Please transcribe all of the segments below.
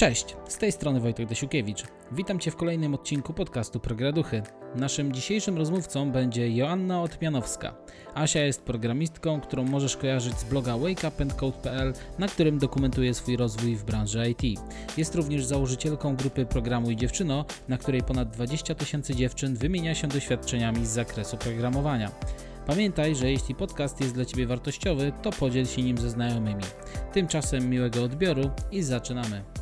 Cześć, z tej strony Wojtek Desiukiewicz. Witam Cię w kolejnym odcinku podcastu Prograduchy. Naszym dzisiejszym rozmówcą będzie Joanna Otmianowska. Asia jest programistką, którą możesz kojarzyć z bloga wakeupandcode.pl, na którym dokumentuje swój rozwój w branży IT. Jest również założycielką grupy Programu i Dziewczyno, na której ponad 20 tysięcy dziewczyn wymienia się doświadczeniami z zakresu programowania. Pamiętaj, że jeśli podcast jest dla Ciebie wartościowy, to podziel się nim ze znajomymi. Tymczasem miłego odbioru i zaczynamy.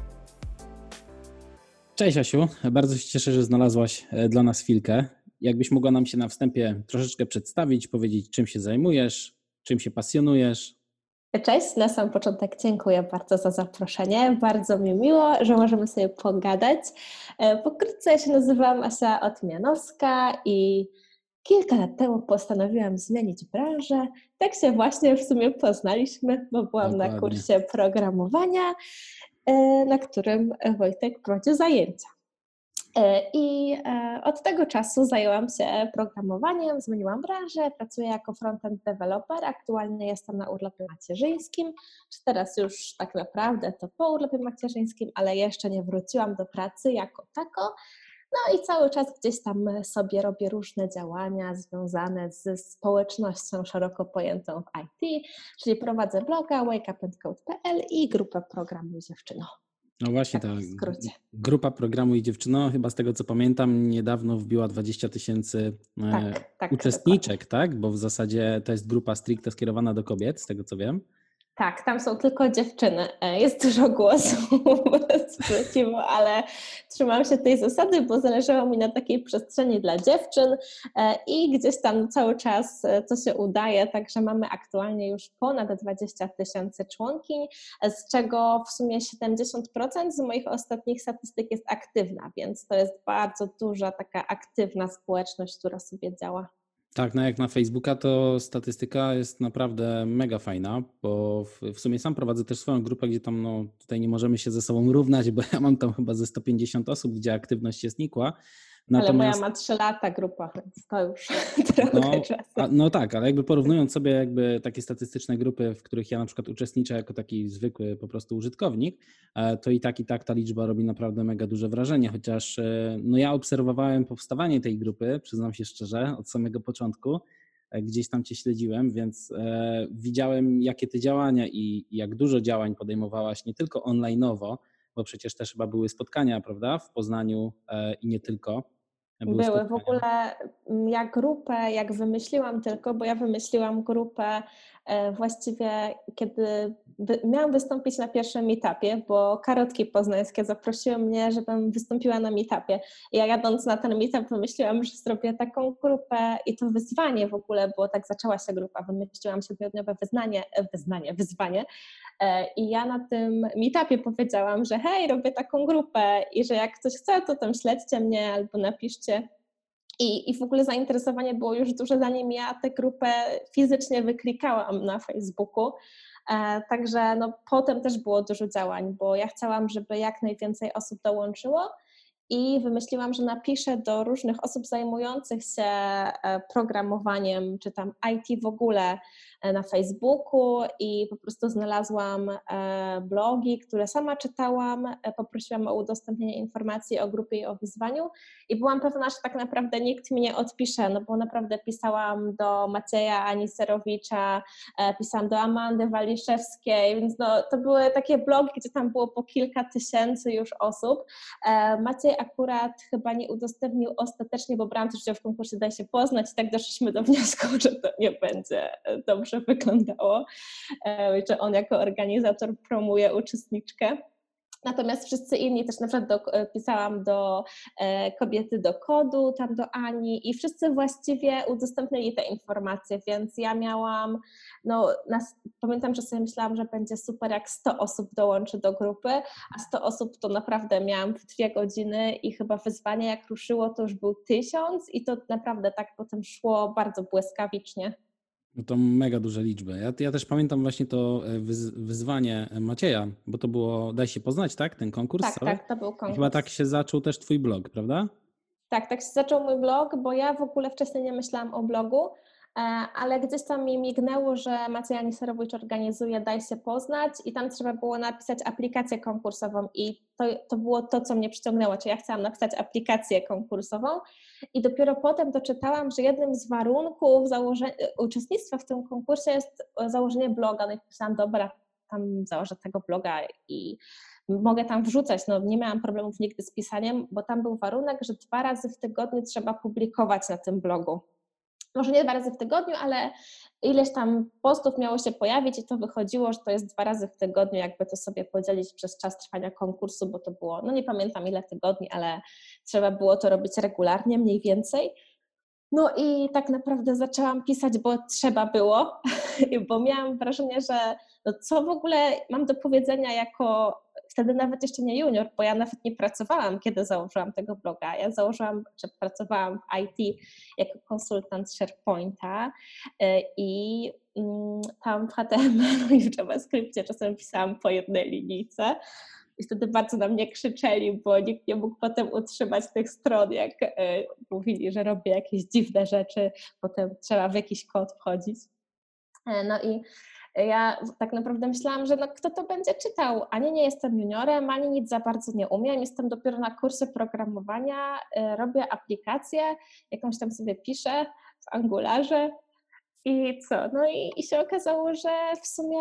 Cześć Asiu, bardzo się cieszę, że znalazłaś e, dla nas chwilkę. Jakbyś mogła nam się na wstępie troszeczkę przedstawić, powiedzieć czym się zajmujesz, czym się pasjonujesz? Cześć, na sam początek dziękuję bardzo za zaproszenie. Bardzo mi miło, że możemy sobie pogadać. E, pokrótce ja się nazywam Asia Otmianowska i kilka lat temu postanowiłam zmienić branżę. Tak się właśnie w sumie poznaliśmy, bo byłam Dokładnie. na kursie programowania na którym Wojtek prowadzi zajęcia. E, I e, od tego czasu zajęłam się programowaniem, zmieniłam branżę, pracuję jako frontend developer. Aktualnie jestem na urlopie macierzyńskim, teraz już tak naprawdę to po urlopie macierzyńskim, ale jeszcze nie wróciłam do pracy jako tako. No i cały czas gdzieś tam sobie robię różne działania związane ze społecznością szeroko pojętą w IT, czyli prowadzę bloga wakeupandcode.pl i grupę programu Dziewczyno. No właśnie, tak ta grupa programu i dziewczyno, chyba z tego co pamiętam, niedawno wbiła 20 tysięcy e, tak, tak, uczestniczek, dokładnie. tak? Bo w zasadzie to jest grupa stricte skierowana do kobiet, z tego co wiem. Tak, tam są tylko dziewczyny. E, jest dużo głosów ale trzymam się tej zasady, bo zależało mi na takiej przestrzeni dla dziewczyn e, i gdzieś tam cały czas e, to się udaje, także mamy aktualnie już ponad 20 tysięcy członkiń, z czego w sumie 70% z moich ostatnich statystyk jest aktywna, więc to jest bardzo duża taka aktywna społeczność, która sobie działa. Tak, no jak na Facebooka to statystyka jest naprawdę mega fajna, bo w, w, sumie sam prowadzę też swoją grupę, gdzie tam no, tutaj nie możemy się ze sobą równać, bo ja mam tam chyba ze 150 osób, gdzie aktywność jest nikła, Natomiast, ale moja ma 3 lata grupa, więc to już trochę no, czasu. A, no tak, ale jakby porównując sobie jakby takie statystyczne grupy, w których ja na przykład uczestniczę jako taki zwykły po prostu użytkownik, e, to i tak i tak ta liczba robi naprawdę mega duże wrażenie, chociaż e, no ja obserwowałem powstawanie tej grupy, przyznam się szczerze, od samego początku, e, gdzieś tam Cię śledziłem, więc e, widziałem jakie Ty działania i, i jak dużo działań podejmowałaś, nie tylko online'owo, bo przecież też chyba były spotkania, prawda, w Poznaniu e, i nie tylko. Były, w ogóle mm, jak grupę, jak wymyśliłam tylko, bo ja wymyśliłam grupę właściwie kiedy miałam wystąpić na pierwszym meetupie, bo karotki poznańskie zaprosiły mnie, żebym wystąpiła na meetupie. Ja jadąc na ten meetup wymyśliłam, że zrobię taką grupę i to wyzwanie w ogóle, bo tak zaczęła się grupa, wymyśliłam siedmiodniowe wyznanie, e, wyznanie, wyzwanie. E, i ja na tym meetupie powiedziałam, że hej, robię taką grupę i że jak ktoś chce, to tam śledźcie mnie albo napiszcie i, I w ogóle zainteresowanie było już duże, zanim ja tę grupę fizycznie wyklikałam na Facebooku. E, także no, potem też było dużo działań, bo ja chciałam, żeby jak najwięcej osób dołączyło i wymyśliłam, że napiszę do różnych osób zajmujących się e, programowaniem, czy tam IT w ogóle na Facebooku i po prostu znalazłam e, blogi, które sama czytałam, poprosiłam o udostępnienie informacji o grupie i o wyzwaniu i byłam pewna, że tak naprawdę nikt mi nie odpisze, no bo naprawdę pisałam do Macieja Aniserowicza, pisałam do Amandy Waliszewskiej, więc no, to były takie blogi, gdzie tam było po kilka tysięcy już osób. Maciej akurat chyba nie udostępnił ostatecznie, bo brałam też udział w konkursie Daj się poznać i tak doszliśmy do wniosku, że to nie będzie dobrze wyglądało, e, że on jako organizator promuje uczestniczkę. Natomiast wszyscy inni, też na przykład do, e, pisałam do e, kobiety do kodu, tam do Ani i wszyscy właściwie udostępnili te informacje, więc ja miałam, no pamiętam, że sobie myślałam, że będzie super jak 100 osób dołączy do grupy, a 100 osób to naprawdę miałam w dwie godziny i chyba wyzwanie jak ruszyło to już był tysiąc i to naprawdę tak potem szło bardzo błyskawicznie. No to mega duże liczby. Ja, ja też pamiętam właśnie to e, wyzwanie Macieja, bo to było Daj się poznać, tak? Ten konkurs? Tak, cały? tak, to był konkurs. I chyba tak się zaczął też Twój blog, prawda? Tak, tak się zaczął mój blog, bo ja w ogóle wcześniej nie myślałam o blogu, ale gdzieś tam mi mignęło, że Maciej Aniserowicz organizuje Daj się poznać i tam trzeba było napisać aplikację konkursową i to, to było to, co mnie przyciągnęło, czyli ja chciałam napisać aplikację konkursową i dopiero potem doczytałam, że jednym z warunków uczestnictwa w tym konkursie jest założenie bloga, no i pisałam, dobra, tam założę tego bloga i mogę tam wrzucać. No, nie miałam problemów nigdy z pisaniem, bo tam był warunek, że dwa razy w tygodniu trzeba publikować na tym blogu. Może nie dwa razy w tygodniu, ale ileś tam postów miało się pojawić i to wychodziło, że to jest dwa razy w tygodniu, jakby to sobie podzielić przez czas trwania konkursu, bo to było, no nie pamiętam ile tygodni, ale trzeba było to robić regularnie, mniej więcej. No i tak naprawdę zaczęłam pisać, bo trzeba było, bo miałam wrażenie, że no co w ogóle mam do powiedzenia jako wtedy nawet jeszcze nie junior, bo ja nawet nie pracowałam, kiedy założyłam tego bloga. Ja założyłam, czy pracowałam w IT jako konsultant SharePointa y, i mm, tam w HTML i w JavaScriptie czasem pisałam po jednej linijce. I wtedy bardzo na mnie krzyczeli, bo nikt nie mógł potem utrzymać tych stron, jak y, mówili, że robię jakieś dziwne rzeczy, potem trzeba w jakiś kod wchodzić. E, no i ja tak naprawdę myślałam, że no, kto to będzie czytał? Ani nie jestem juniorem, ani nic za bardzo nie umiem. Jestem dopiero na kursie programowania, y, robię aplikację, jakąś tam sobie piszę w Angularze i co? No i, i się okazało, że w sumie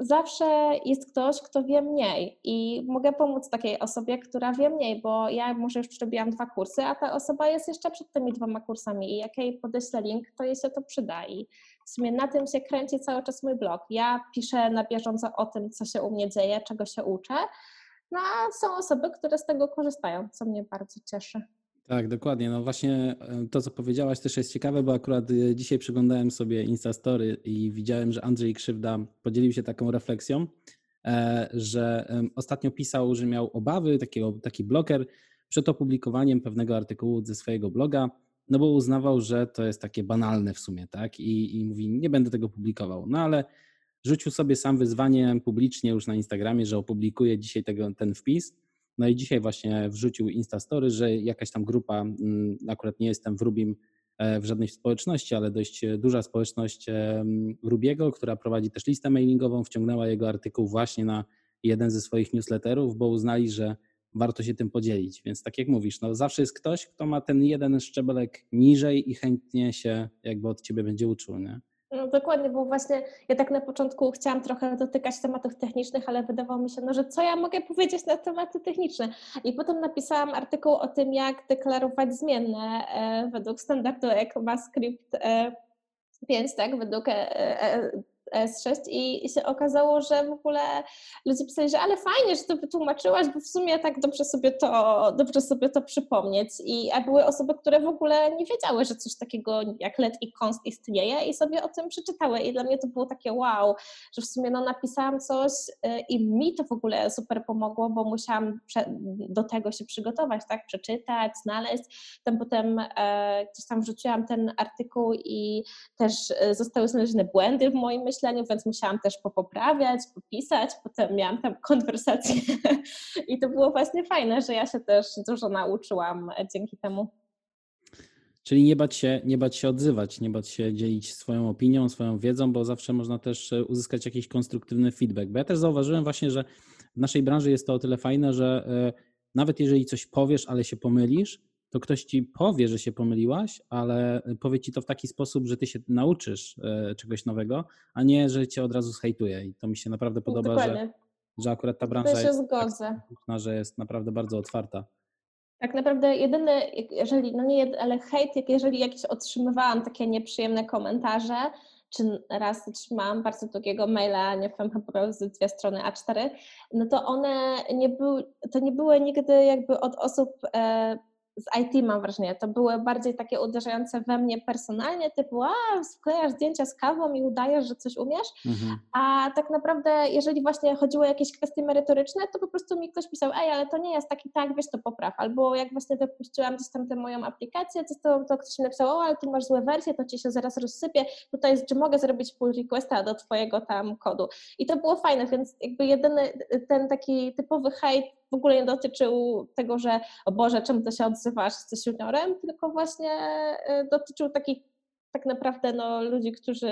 zawsze jest ktoś, kto wie mniej i mogę pomóc takiej osobie, która wie mniej, bo ja może już przerobiłam dwa kursy, a ta osoba jest jeszcze przed tymi dwoma kursami i jak jej podeślę link, to jej się to przyda i w sumie na tym się kręci cały czas mój blog. Ja piszę na bieżąco o tym, co się u mnie dzieje, czego się uczę, no a są osoby, które z tego korzystają, co mnie bardzo cieszy. Tak, dokładnie. No właśnie e, to, co powiedziałaś też jest ciekawe, bo akurat e, dzisiaj przeglądałem sobie Instastory i widziałem, że Andrzej Krzywda podzielił się taką refleksją, e, że ostatnio pisał, że miał obawy, taki bloker przed opublikowaniem pewnego artykułu ze swojego bloga, no bo uznawał, że to jest takie banalne w sumie, tak? I, i mówi, nie będę tego publikował. No ale rzucił sobie sam wyzwanie publicznie już na Instagramie, że opublikuje dzisiaj tego, ten wpis no i dzisiaj właśnie wrzucił Instastory, że jakaś tam grupa, mm, akurat nie jestem w Rubim e, w żadnej społeczności, ale dość duża społeczność Rubiego, która prowadzi też listę mailingową, wciągnęła jego artykuł właśnie na jeden ze swoich newsletterów, bo uznali, że warto się tym podzielić. Więc tak jak mówisz, no zawsze jest ktoś, kto ma ten jeden szczebelek niżej i chętnie się jakby od ciebie będzie uczył, nie? No dokładnie, bo właśnie ja tak na początku chciałam trochę dotykać tematów technicznych, ale wydawało mi się, no, że co ja mogę powiedzieć na tematy techniczne. I potem napisałam artykuł o tym, jak deklarować zmienne e, według standardu ECMAScript e, 5, tak, według e, e S6 i się okazało, że w ogóle ludzie pisali, że ale fajnie, że to wytłumaczyłaś, bo w sumie tak dobrze sobie to, dobrze sobie to przypomnieć. I, a były osoby, które w ogóle nie wiedziały, że coś takiego jak LED i const istnieje i sobie o tym przeczytały. I dla mnie to było takie wow, że w sumie no, napisałam coś y, i mi to w ogóle super pomogło, bo musiałam do tego się przygotować, tak, przeczytać, znaleźć. Tam potem e, gdzieś tam wrzuciłam ten artykuł i też e, zostały znalezione błędy w moim myśleniu, myśleniu, więc musiałam też popoprawiać, popisać, potem miałam tam konwersację i to było właśnie fajne, że ja się też dużo nauczyłam dzięki temu. Czyli nie bać, się, nie bać się odzywać, nie bać się dzielić swoją opinią, swoją wiedzą, bo zawsze można też e, uzyskać jakiś konstruktywny feedback. Bo ja też zauważyłem właśnie, że w naszej branży jest to o tyle fajne, że e, nawet jeżeli coś powiesz, ale się pomylisz, to ktoś ci powie, że się pomyliłaś, ale powie ci to w taki sposób, że ty się nauczysz e, czegoś nowego, a nie, że cię od razu zhejtuje. I to mi się naprawdę podoba, że, że akurat ta branża jest, zgodzę. Tak, że jest naprawdę bardzo otwarta. Tak naprawdę jedyny, jeżeli, no nie, ale hejt, jak jeżeli jakieś otrzymywałam takie nieprzyjemne komentarze, czy raz otrzymałam bardzo długiego maila, nie wiem, chyba z dwie strony A4, no to one nie były, to nie były nigdy jakby od osób e, z IT mam wrażenie, to były bardziej takie uderzające we mnie personalnie, typu a, sklejasz zdjęcia z kawą i udajesz, że coś umiesz, mhm. a tak naprawdę jeżeli właśnie chodziło o jakieś kwestie merytoryczne, to po prostu mi ktoś pisał, ej, ale to nie jest taki tak, wiesz, to popraw, albo jak właśnie wypuściłam gdzieś tam tę moją aplikację, to, to ktoś mi napisał, o, ale ty masz złe wersje, to ci się zaraz rozsypie, tutaj czy mogę zrobić pull requesta do twojego tam kodu. I to było fajne, więc jakby jedyny ten taki typowy hejt w ogóle nie dotyczył tego, że o Boże, czemu to się odzywasz, jesteś juniorem, tylko właśnie e, dotyczył takich tak naprawdę no, ludzi, którzy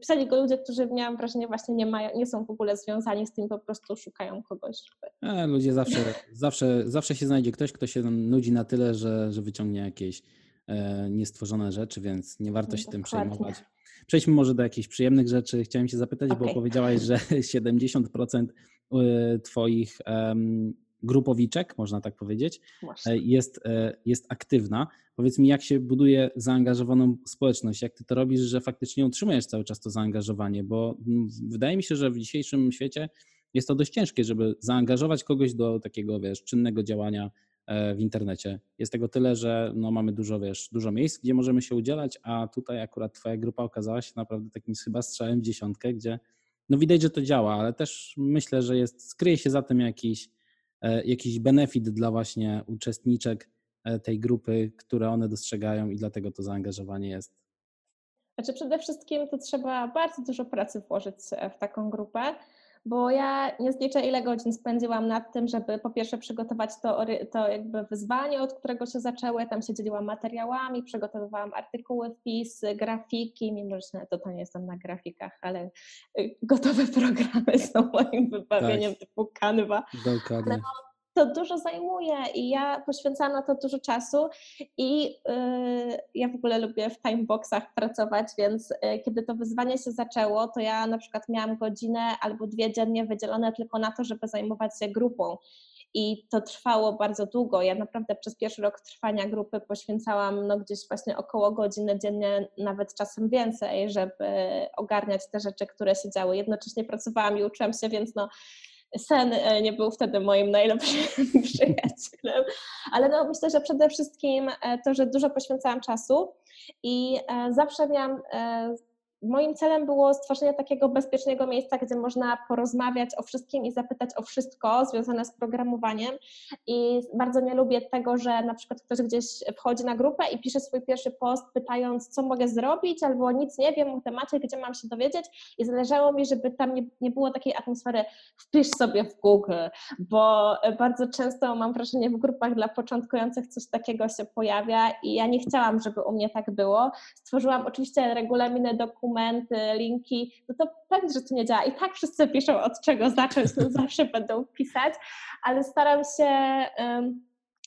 Pisali go ludzie, którzy miałam wrażenie właśnie nie, mają, nie są w ogóle związani z tym, po prostu szukają kogoś. E, ludzie zawsze, zawsze, zawsze się znajdzie ktoś, kto się nudzi na tyle, że, że wyciągnie jakieś e, niestworzone rzeczy, więc nie warto no, się dokładnie. tym przejmować. Przejdźmy może do jakichś przyjemnych rzeczy. Chciałem Cię zapytać, okay. bo powiedziałaś, że 70% e, Twoich um, grupowiczek, można tak powiedzieć, e, jest, e, jest aktywna. Powiedz mi, jak się buduje zaangażowaną społeczność, jak ty to robisz, że faktycznie utrzymujesz cały czas to zaangażowanie, bo mm, wydaje mi się, że w dzisiejszym świecie jest to dość ciężkie, żeby zaangażować kogoś do takiego, wiesz, czynnego działania e, w internecie. Jest tego tyle, że no, mamy dużo, wiesz, dużo miejsc, gdzie możemy się udzielać, a tutaj akurat twoja grupa okazała się naprawdę takim chyba strzałem w dziesiątkę, gdzie no widać, że to działa, ale też myślę, że jest, skryje się za tym jakiś E, jakiś benefit dla właśnie uczestniczek e, tej grupy, które one dostrzegają i dlatego to zaangażowanie jest. Znaczy przede wszystkim to trzeba bardzo dużo pracy włożyć e, w taką grupę, bo ja nie zliczę ile godzin spędziłam nad tym, żeby po pierwsze przygotować to, to jakby wyzwanie, od którego się zaczęły, tam się dzieliłam materiałami, przygotowywałam artykuły, wpisy, grafiki, mimo że to, to nie jestem na grafikach, ale y, gotowe programy są moim wybawieniem tak. typu Canva. Dokładnie. No, to dużo zajmuje i ja poświęcam na to dużo czasu i yy, ja w ogóle lubię w timeboxach pracować, więc yy, kiedy to wyzwanie się zaczęło, to ja na przykład miałam godzinę albo dwie dziennie wydzielone tylko na to, żeby zajmować się grupą. I to trwało bardzo długo. Ja naprawdę przez pierwszy rok trwania grupy poświęcałam no, gdzieś właśnie około godziny dziennie, nawet czasem więcej, żeby ogarniać te rzeczy, które się działy. Jednocześnie pracowałam i uczyłam się, więc no, sen e, nie był wtedy moim najlepszym przyjacielem, ale no myślę, że przede wszystkim e, to, że dużo poświęcałam czasu i e, zawsze miałam moim celem było stworzenie takiego bezpiecznego miejsca, gdzie można porozmawiać o wszystkim i zapytać o wszystko związane z programowaniem. I bardzo nie lubię tego, że na przykład ktoś gdzieś wchodzi na grupę i pisze swój pierwszy post, pytając, co mogę zrobić, albo nic nie wiem o temacie, gdzie mam się dowiedzieć. I zależało mi, żeby tam nie, nie było takiej atmosfery, wpisz sobie w Google, bo bardzo często mam wrażenie, w grupach dla początkujących coś takiego się pojawia i ja nie chciałam, żeby u mnie tak było. Stworzyłam oczywiście regulaminy dokumenty, dokumenty, linki, no to pewnie, że to nie działa. I tak wszyscy piszą od czego zacząć, no zawsze będą pisać, ale staram się um,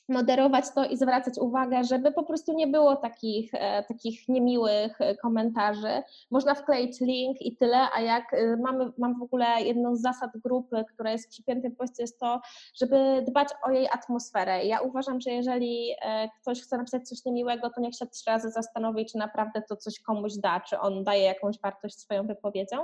moderować to i zwracać uwagę, żeby po prostu nie było takich, e, takich niemiłych e, komentarzy. Można wkleić link i tyle, a jak e, mamy, mam w ogóle jedną z zasad grupy, która jest w przypiętym poście, jest to, żeby dbać o jej atmosferę. Ja uważam, że jeżeli ktoś chce napisać coś niemiłego, to niech się trzy razy zastanowi, czy naprawdę to coś komuś da, czy on daje jakąś wartość swoją wypowiedzią.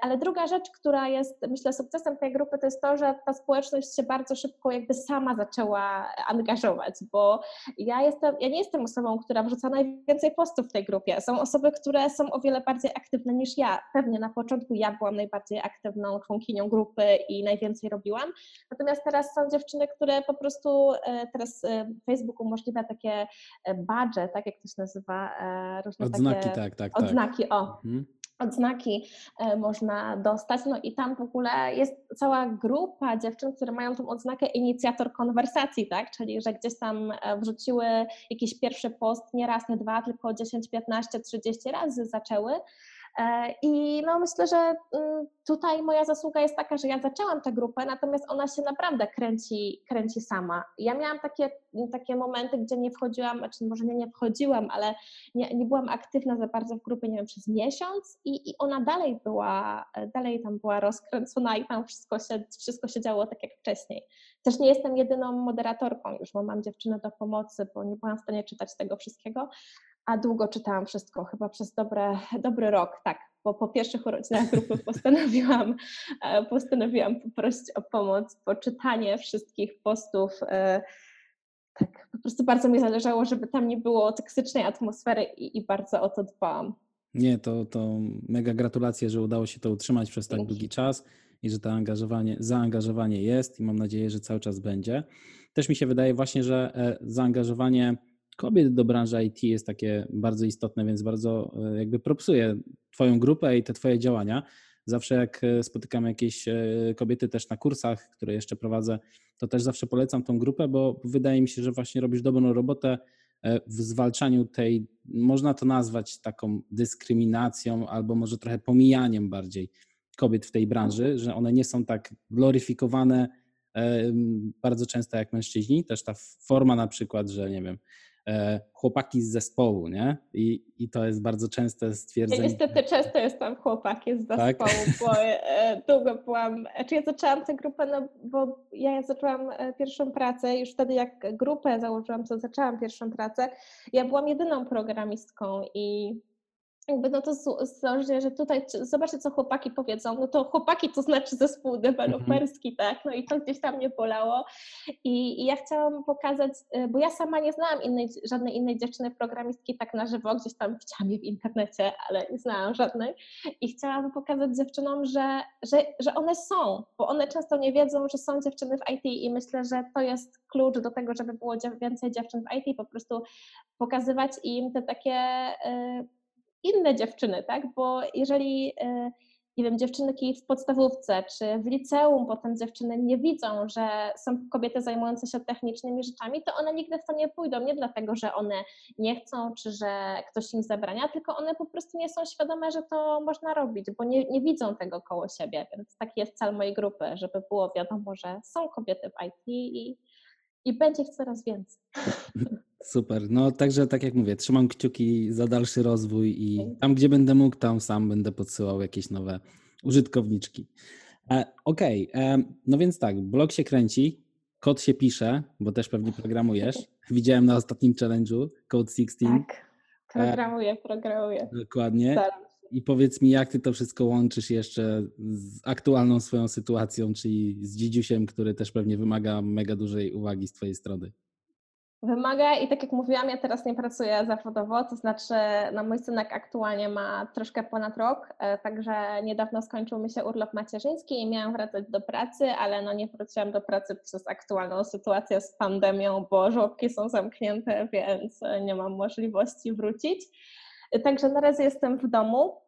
Ale druga rzecz, która jest, myślę, sukcesem tej grupy, to jest to, że ta społeczność się bardzo szybko jakby sama zaczęła angażować, bo ja, jestem, ja nie jestem osobą, która wrzuca najwięcej postów w tej grupie. Są osoby, które są o wiele bardziej aktywne niż ja. Pewnie na początku ja byłam najbardziej aktywną członkinią grupy i najwięcej robiłam. Natomiast teraz są dziewczyny, które po prostu e, teraz e, Facebook umożliwia takie e, badże, tak jak to się nazywa, różne odznaki, takie tak, tak, tak. odznaki, o. Mhm odznaki e, można dostać. No i tam w ogóle jest cała grupa dziewczyn, które mają tą odznakę inicjator konwersacji, tak? Czyli że gdzieś tam e, wrzuciły jakiś pierwszy post nie raz, nie dwa, tylko 10, 15, 30 razy zaczęły. E, I no myślę, że mm, tutaj moja zasługa jest taka, że ja zaczęłam tę grupę, natomiast ona się naprawdę kręci, kręci sama. Ja miałam takie, takie momenty, gdzie nie wchodziłam, znaczy może nie, nie wchodziłam, ale nie, nie byłam aktywna za bardzo w grupie, nie wiem, przez miesiąc i, i ona dalej była, dalej tam była rozkręcona i tam wszystko się, wszystko się działo tak jak wcześniej. Też nie jestem jedyną moderatorką już, bo mam dziewczynę do pomocy, bo nie byłam w stanie czytać tego wszystkiego, a długo czytałam wszystko, chyba przez dobre, dobry rok, tak, bo po pierwszych urodzinach grupy postanowiłam, e, postanowiłam poprosić o pomoc, po czytanie wszystkich postów. E, tak, po prostu bardzo mi zależało, żeby tam nie było toksycznej atmosfery i, i bardzo o to dbałam. Nie, to, to mega gratulacje, że udało się to utrzymać przez tak długi czas i że to angażowanie, zaangażowanie jest i mam nadzieję, że cały czas będzie. Też mi się wydaje właśnie, że e, zaangażowanie kobiet do branży IT jest takie bardzo istotne, więc bardzo e, jakby propsuję Twoją grupę i te Twoje działania. Zawsze jak e, spotykam jakieś e, kobiety też na kursach, które jeszcze prowadzę, to też zawsze polecam tą grupę, bo wydaje mi się, że właśnie robisz dobrą robotę, w zwalczaniu tej, można to nazwać taką dyskryminacją, albo może trochę pomijaniem bardziej kobiet w tej branży, że one nie są tak gloryfikowane bardzo często jak mężczyźni. Też ta forma na przykład, że nie wiem, chłopaki z zespołu, nie? I, I to jest bardzo częste stwierdzenie. Ja niestety często jestem chłopaki z tak? zespołu, tak? bo e, długo byłam, czy ja zaczęłam tę grupę, no bo ja zaczęłam e, pierwszą pracę, już wtedy jak grupę założyłam, to zaczęłam pierwszą pracę, ja byłam jedyną programistką i jakby no to zależy, że tutaj zobaczcie, co chłopaki powiedzą, no to chłopaki to znaczy zespół deweloperski, mhm. tak, no i to gdzieś tam mnie bolało. I, i ja chciałam pokazać, y, bo ja sama nie znałam innej, żadnej innej dziewczyny programistki tak na żywo, gdzieś tam widziałam je w internecie, ale nie znałam żadnej. I chciałam pokazać dziewczynom, że, że, że one są, bo one często nie wiedzą, że są dziewczyny w IT i myślę, że to jest klucz do tego, żeby było więcej dziewczyn w IT, po prostu pokazywać im te takie y, inne dziewczyny, tak? Bo jeżeli, e, nie wiem, dziewczynki w podstawówce czy w liceum potem dziewczyny nie widzą, że są kobiety zajmujące się technicznymi rzeczami, to one nigdy w to nie pójdą. Nie dlatego, że one nie chcą, czy że ktoś im zabrania, tylko one po prostu nie są świadome, że to można robić, bo nie, nie widzą tego koło siebie. Więc taki jest cel mojej grupy, żeby było wiadomo, że są kobiety w IT i, i będzie ich coraz więcej. Super. No także tak jak mówię, trzymam kciuki za dalszy rozwój i tam, gdzie będę mógł, tam sam będę podsyłał jakieś nowe użytkowniczki. E, Okej, okay. e, no więc tak, blog się kręci, kod się pisze, bo też pewnie programujesz. Widziałem na ostatnim challenge'u Code 16. Tak, programuję, programuję. Dokładnie. I powiedz mi, jak ty to wszystko łączysz jeszcze z aktualną swoją sytuacją, czyli z dzidziusiem, który też pewnie wymaga mega dużej uwagi z twojej strony. Wymaga i tak jak mówiłam, ja teraz nie pracuję zawodowo, to znaczy no mój synek aktualnie ma troszkę ponad rok, e, także niedawno skończył mi się urlop macierzyński i miałam wracać do pracy, ale no nie wróciłam do pracy przez aktualną sytuację z pandemią, bo żłobki są zamknięte, więc nie mam możliwości wrócić. Także na razie jestem w domu,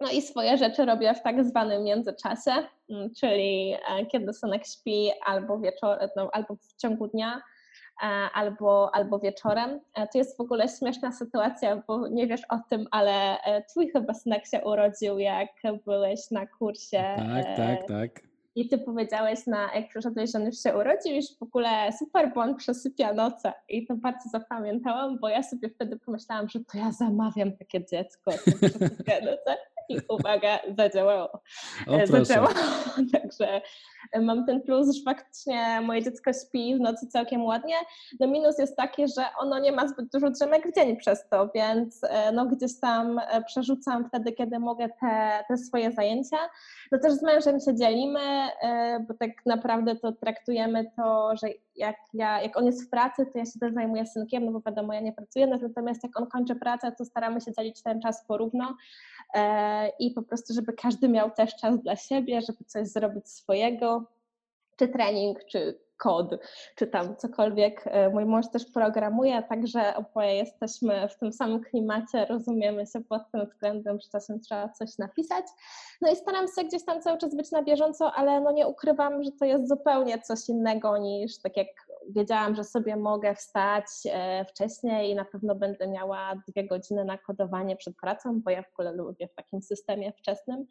no i swoje rzeczy robię w tak zwanym międzyczasie, mm, czyli e, kiedy synek śpi albo wieczorem, no, albo w ciągu dnia, albo, albo wieczorem. E, to jest w ogóle śmieszna sytuacja, bo nie wiesz o tym, ale e, twój chyba synek się urodził, jak byłeś na kursie. Tak, tak, tak. I ty powiedziałeś, na, jak przyszedłeś, że on już się urodził, już w ogóle super, bo on przesypia noce. I to bardzo zapamiętałam, bo ja sobie wtedy pomyślałam, że to ja zamawiam takie dziecko, które przesypia noce. I uwaga, zadziałało. O, zadziałało. Także mam ten plus, że faktycznie moje dziecko śpi w nocy całkiem ładnie. No minus jest taki, że ono nie ma zbyt dużo drzemek w dzień przez to, więc e, no gdzieś tam e, przerzucam wtedy, kiedy mogę te, te swoje zajęcia. No też z mężem się dzielimy, e, bo tak naprawdę to traktujemy to, że jak, ja, jak on jest w pracy, to ja się też zajmuję synkiem, no bo wiadomo, ja nie pracuję, natomiast jak on kończy pracę, to staramy się dzielić ten czas porówno i po prostu, żeby każdy miał też czas dla siebie, żeby coś zrobić swojego, czy trening, czy kod, czy tam cokolwiek. E, mój mąż też programuje, także oboje jesteśmy w tym samym klimacie, rozumiemy się pod tym względem, że czasem trzeba coś napisać. No i staram się gdzieś tam cały czas być na bieżąco, ale no nie ukrywam, że to jest zupełnie coś innego niż tak jak wiedziałam, że sobie mogę wstać e, wcześniej i na pewno będę miała dwie godziny na kodowanie przed pracą, bo ja w ogóle lubię w takim systemie wczesnym.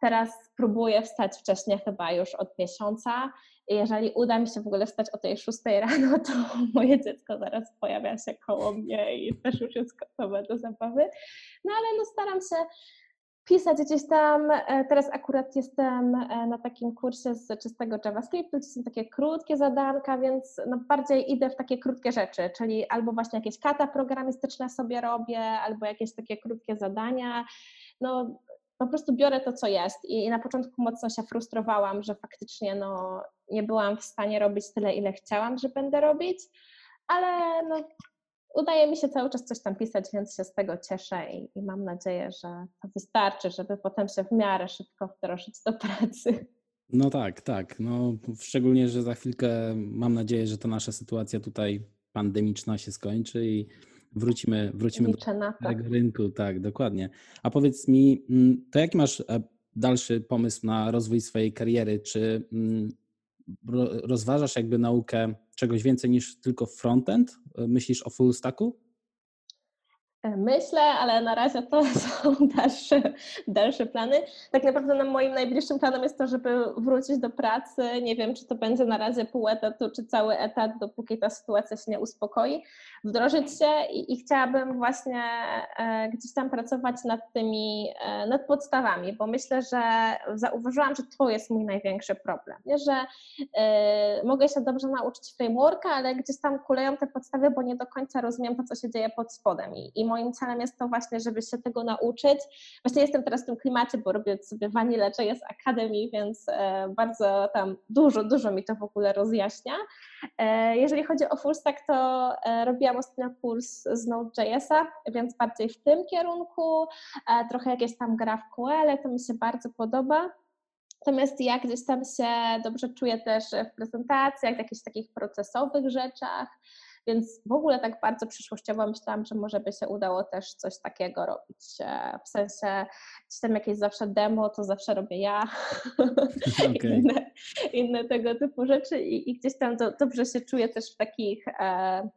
Teraz próbuję wstać wcześniej, chyba już od miesiąca. Jeżeli uda mi się w ogóle wstać o tej 6 rano, to moje dziecko zaraz pojawia się koło mnie i też już jest gotowe do zabawy. No ale no staram się pisać gdzieś tam. E, teraz akurat jestem e, na takim kursie z czystego JavaScriptu, to są takie krótkie zadanka, więc no bardziej idę w takie krótkie rzeczy, czyli albo właśnie jakieś kata programistyczne sobie robię, albo jakieś takie krótkie zadania. No, po prostu biorę to, co jest. I na początku mocno się frustrowałam, że faktycznie no, nie byłam w stanie robić tyle, ile chciałam, że będę robić, ale no, udaje mi się cały czas coś tam pisać, więc się z tego cieszę i, i mam nadzieję, że to wystarczy, żeby potem się w miarę szybko wdrożyć do pracy. No tak, tak. No, szczególnie, że za chwilkę mam nadzieję, że ta nasza sytuacja tutaj pandemiczna się skończy i wrócimy, wrócimy do tego rynku. Tak, dokładnie. A powiedz mi, mm, to jaki masz e, dalszy pomysł na rozwój swojej kariery? Czy mm, rozważasz jakby naukę czegoś więcej niż tylko frontend? Myślisz o full stacku? Myślę, ale na razie to są dalsze, dalsze plany. Tak naprawdę no, moim najbliższym planem jest to, żeby wrócić do pracy. Nie wiem, czy to będzie na razie pół etatu, czy cały etat, dopóki ta sytuacja się nie uspokoi. Wdrożyć się i, i chciałabym właśnie e, gdzieś tam pracować nad tymi, e, nad podstawami, bo myślę, że zauważyłam, że to jest mój największy problem. Nie, że e, mogę się dobrze nauczyć frameworka, ale gdzieś tam kuleją te podstawy, bo nie do końca rozumiem to, co się dzieje pod spodem. I, i moim celem jest to właśnie, żeby się tego nauczyć. Właśnie jestem teraz w tym klimacie, bo robię sobie Vanilla JS Academy, więc e, bardzo tam dużo, dużo mi to w ogóle rozjaśnia. E, jeżeli chodzi o full stack, to e, robiłam ostatnio kurs z Node.js'a, więc bardziej w tym kierunku, trochę jakieś tam GraphQL, to mi się bardzo podoba. Natomiast ja gdzieś tam się dobrze czuję też w prezentacjach, w jakichś takich procesowych rzeczach, więc w ogóle tak bardzo przyszłościowo myślałam, że może by się udało też coś takiego robić. W sensie, gdzieś tam jakieś zawsze demo, to zawsze robię ja. Okay. inne, inne, tego typu rzeczy i, i gdzieś tam to, dobrze się czuję też w takich. E,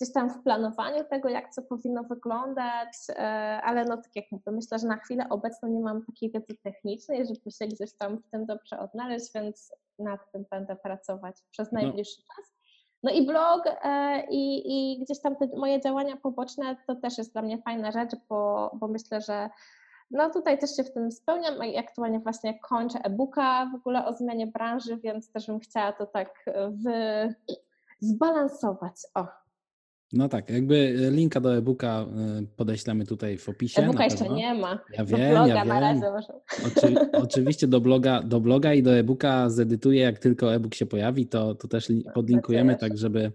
gdzieś tam w planowaniu tego, jak co powinno wyglądać, e, ale no tak jak mówię, myślę, że na chwilę obecną nie mam takiej wiedzy technicznej, żeby się gdzieś tam w tym dobrze odnaleźć, więc nad tym będę pracować przez no. najbliższy no. czas. No i blog e, i, i gdzieś tam te moje działania poboczne to też jest dla mnie fajna rzecz, bo, bo myślę, że no tutaj też się w tym spełniam i aktualnie właśnie kończę e-booka w ogóle o zmianie branży, więc też bym chciała to tak wy, zbalansować. O, no tak, jakby linka do e-booka e, podeślemy tutaj w opisie. E-booka jeszcze nie ma. Ja wiem, do bloga ja wiem. na razie może. Oczy, oczywiście do bloga, do bloga i do e-booka zedytuję, jak tylko e-book się pojawi, to, to też podlinkujemy, tak żeby,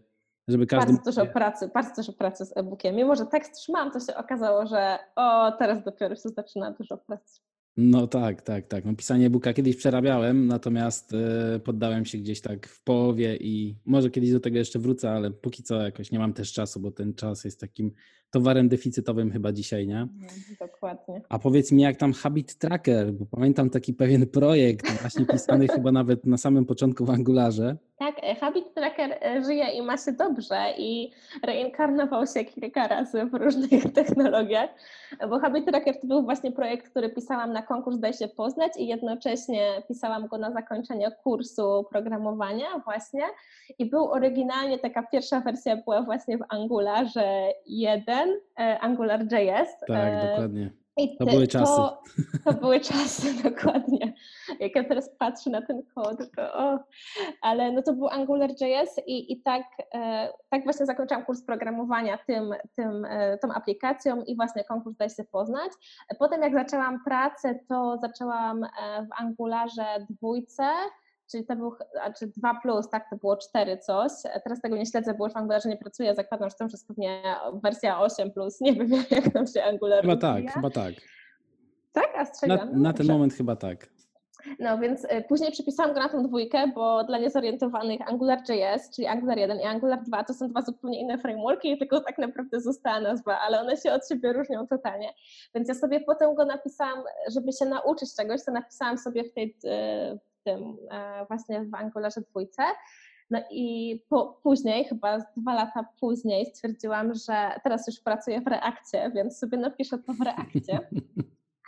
żeby każdy... Bardzo dużo pracy, bardzo dużo pracy z e-bookiem. Mimo, że tekst trzymałam, to się okazało, że o, teraz dopiero się zaczyna dużo pracy. No tak, tak, tak. No, pisanie e-booka kiedyś przerabiałem, natomiast y, poddałem się gdzieś tak w połowie i może kiedyś do tego jeszcze wrócę, ale póki co jakoś nie mam też czasu, bo ten czas jest takim towarem deficytowym chyba dzisiaj, nie? No, dokładnie. A powiedz mi, jak tam Habit Tracker, bo pamiętam taki pewien projekt, właśnie pisany chyba nawet na samym początku w Angularze. Tak, e, Habit Tracker e, żyje i ma się dobrze i reinkarnował się kilka razy w różnych technologiach, bo Habit Tracker to był właśnie projekt, który pisałam na konkurs Daj się poznać i jednocześnie pisałam go na zakończenie kursu programowania właśnie i był oryginalnie, taka pierwsza wersja była właśnie w Angularze 1, e, Angular.js. Tak, dokładnie. I to były czasy. To, to, były czasy, dokładnie. Jak ja teraz patrzę na ten kod, to o, ale no to był AngularJS i, i tak, e, tak właśnie zakończyłam kurs programowania tym, tym, e, tą aplikacją i właśnie konkurs Daj się poznać. Potem jak zaczęłam pracę, to zaczęłam e, w Angularze dwójce, czyli to był, znaczy 2 plus, tak, to było 4 coś. Teraz tego nie śledzę, bo już w Angularze nie pracuję, zakładam, że to już jest pewnie wersja 8 plus, nie wiem jak tam się Angular Chyba tak, chyba tak. Tak? A strzeliłam? Na, na ten moment chyba tak. No więc y, później przypisałam go na tą dwójkę, bo dla niezorientowanych AngularJS, czyli Angular 1 i Angular 2 to są dwa zupełnie inne frameworki, tylko tak naprawdę została nazwa, ale one się od siebie różnią totalnie. Więc ja sobie potem go napisałam, żeby się nauczyć czegoś, to napisałam sobie w tej, y, tym e, właśnie w Angularze dwójce. No i po, później, chyba dwa lata później stwierdziłam, że teraz już pracuję w reakcie, więc sobie napiszę to w reakcie.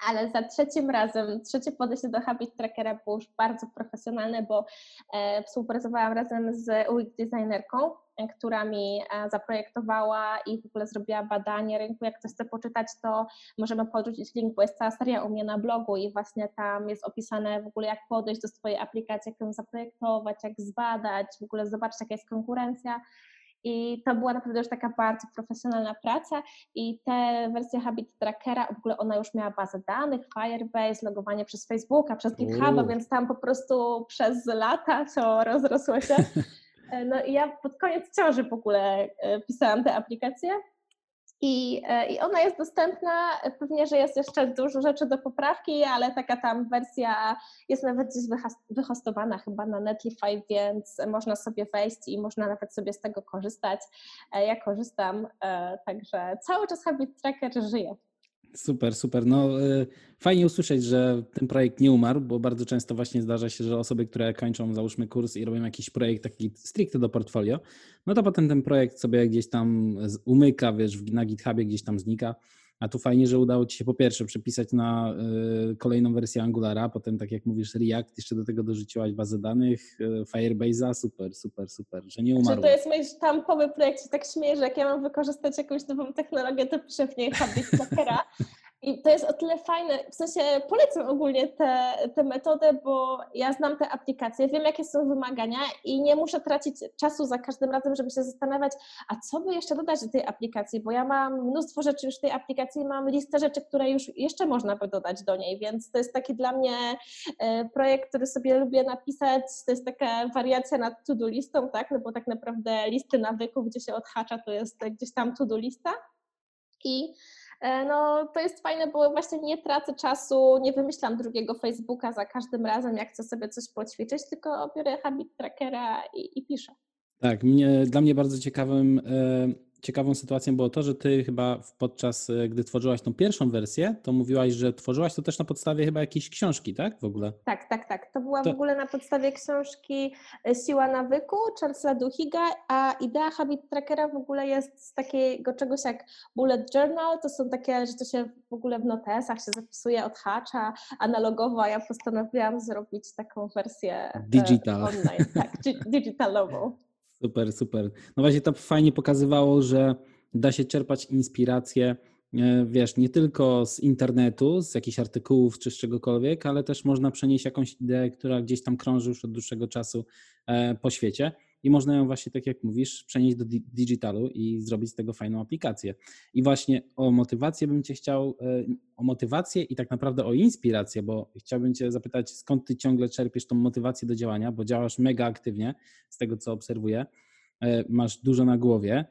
Ale za trzecim razem, trzecie podejście do Habit Trackera było już bardzo profesjonalne, bo e, współpracowałam razem z UX designerką, która mi e, zaprojektowała i w ogóle zrobiła badanie rynku. Jak ktoś chce poczytać, to możemy podrzucić link, bo jest cała seria u mnie na blogu i właśnie tam jest opisane w ogóle jak podejść do swojej aplikacji, jak ją zaprojektować, jak zbadać, w ogóle zobaczyć jaka jest konkurencja. I to była naprawdę już taka bardzo profesjonalna praca i te wersje Habit Trackera, w ogóle ona już miała bazę danych, Firebase, logowanie przez Facebooka, przez GitHuba, więc tam po prostu przez lata to rozrosło się. E, no i ja pod koniec ciąży w ogóle e, pisałam te aplikacje i, e, I ona jest dostępna, pewnie, że jest jeszcze dużo rzeczy do poprawki, ale taka tam wersja jest nawet gdzieś wyhostowana chyba na Netlify, więc można sobie wejść i można nawet sobie z tego korzystać. Ja korzystam, także cały czas Habit Tracker żyje. Super, super. No y, fajnie usłyszeć, że ten projekt nie umarł, bo bardzo często właśnie zdarza się, że osoby, które kończą załóżmy kurs i robią jakiś projekt taki stricte do portfolio, no to potem ten projekt sobie gdzieś tam umyka, wiesz, na GitHubie gdzieś tam znika. A tu fajnie, że udało Ci się po pierwsze przepisać na y, kolejną wersję Angulara, potem tak jak mówisz React, jeszcze do tego dorzuciłaś bazę danych, y, Firebase'a, super, super, super, że nie umarło. Czy to jest mój sztampowy projekt, się tak śmieję, że jak ja mam wykorzystać jakąś nową technologię, to piszę w niej Habit Trackera. I to jest o tyle fajne, w sensie polecam ogólnie tę metodę, bo ja znam te aplikacje, wiem jakie są wymagania i nie muszę tracić czasu za każdym razem, żeby się zastanawiać, a co by jeszcze dodać do tej aplikacji, bo ja mam mnóstwo rzeczy już w tej aplikacji, mam listę rzeczy, które już jeszcze można by dodać do niej, więc to jest taki dla mnie e, projekt, który sobie lubię napisać, to jest taka wariacja nad to-do listą, tak, no bo tak naprawdę listy nawyków, gdzie się odhacza, to jest gdzieś tam to-do lista. I no to jest fajne, bo właśnie nie tracę czasu, nie wymyślam drugiego Facebooka za każdym razem, jak chcę sobie coś poćwiczyć, tylko biorę habit trackera i, i piszę. Tak, mnie, dla mnie bardzo ciekawym e, ciekawą sytuacją było to, że ty chyba podczas, e, gdy tworzyłaś tą pierwszą wersję, to mówiłaś, że tworzyłaś to też na podstawie chyba jakiejś książki, tak? W ogóle. Tak, tak, tak. To była to... w ogóle na podstawie książki e, Siła nawyku Charlesa Duhiga, a idea Habit Trackera w ogóle jest z takiego czegoś jak bullet journal. To są takie, że to się w ogóle w notesach się zapisuje, odhacza analogowo, a ja postanowiłam zrobić taką wersję e, Digital. online, tak, digitalową. Super, super. No właśnie to fajnie pokazywało, że da się czerpać inspirację, e, wiesz, nie tylko z internetu, z jakichś artykułów czy z czegokolwiek, ale też można przenieść jakąś ideę, która gdzieś tam krąży już od dłuższego czasu e, po świecie i można ją właśnie, tak jak mówisz, przenieść do digitalu i zrobić z tego fajną aplikację. I właśnie o motywację bym Cię chciał, e, o motywację i tak naprawdę o inspirację, bo chciałbym Cię zapytać, skąd Ty ciągle czerpiesz tą motywację do działania, bo działasz mega aktywnie, z tego co obserwuję, e, masz dużo na głowie,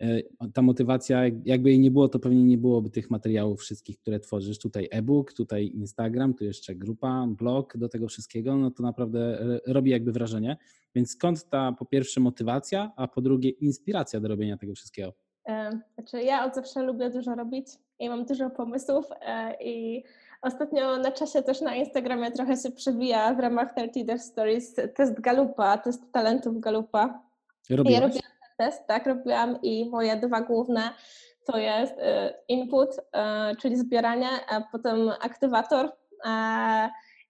E, ta motywacja, jakby jej nie było, to pewnie nie byłoby tych materiałów wszystkich, które tworzysz. Tutaj e-book, tutaj Instagram, tu jeszcze grupa, blog do tego wszystkiego, no to naprawdę robi jakby wrażenie. Więc skąd ta po pierwsze motywacja, a po drugie inspiracja do robienia tego wszystkiego? E, znaczy ja od zawsze lubię dużo robić i mam dużo pomysłów e, i Ostatnio na czasie też na Instagramie trochę się przewija w ramach 30 Days Stories test Galupa, test talentów Galupa. Robiłaś? Ja test, tak, robiłam i moje dwa główne to jest y, input, y, czyli zbieranie, a potem aktywator.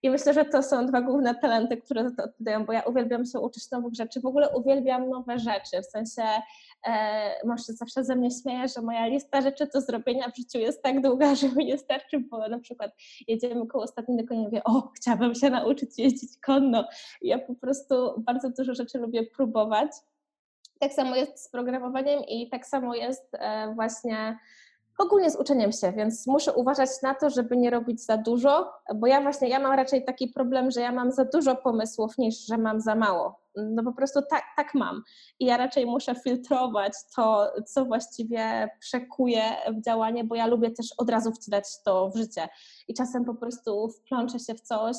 I myślę, że to są dwa główne talenty, które to odpowiadają, bo ja uwielbiam się uczyć nowych rzeczy. W ogóle uwielbiam nowe rzeczy. W sensie e, może zawsze ze mnie śmieje, że moja lista rzeczy do zrobienia w życiu jest tak długa, że mi nie starczy, bo na przykład jedziemy koło ostatniego konia i mówię, o, chciałabym się nauczyć jeździć konno. I ja po prostu bardzo dużo rzeczy lubię próbować. Tak samo jest z programowaniem i tak samo jest e, właśnie ogólnie z uczeniem się, więc muszę uważać na to, żeby nie robić za dużo, bo ja właśnie, ja mam raczej taki problem, że ja mam za dużo pomysłów niż, że mam za mało. No po prostu tak, tak mam. I ja raczej muszę filtrować to, co właściwie przekuję w działanie, bo ja lubię też od razu wcielać to w życie. I czasem po prostu wplączę się w coś,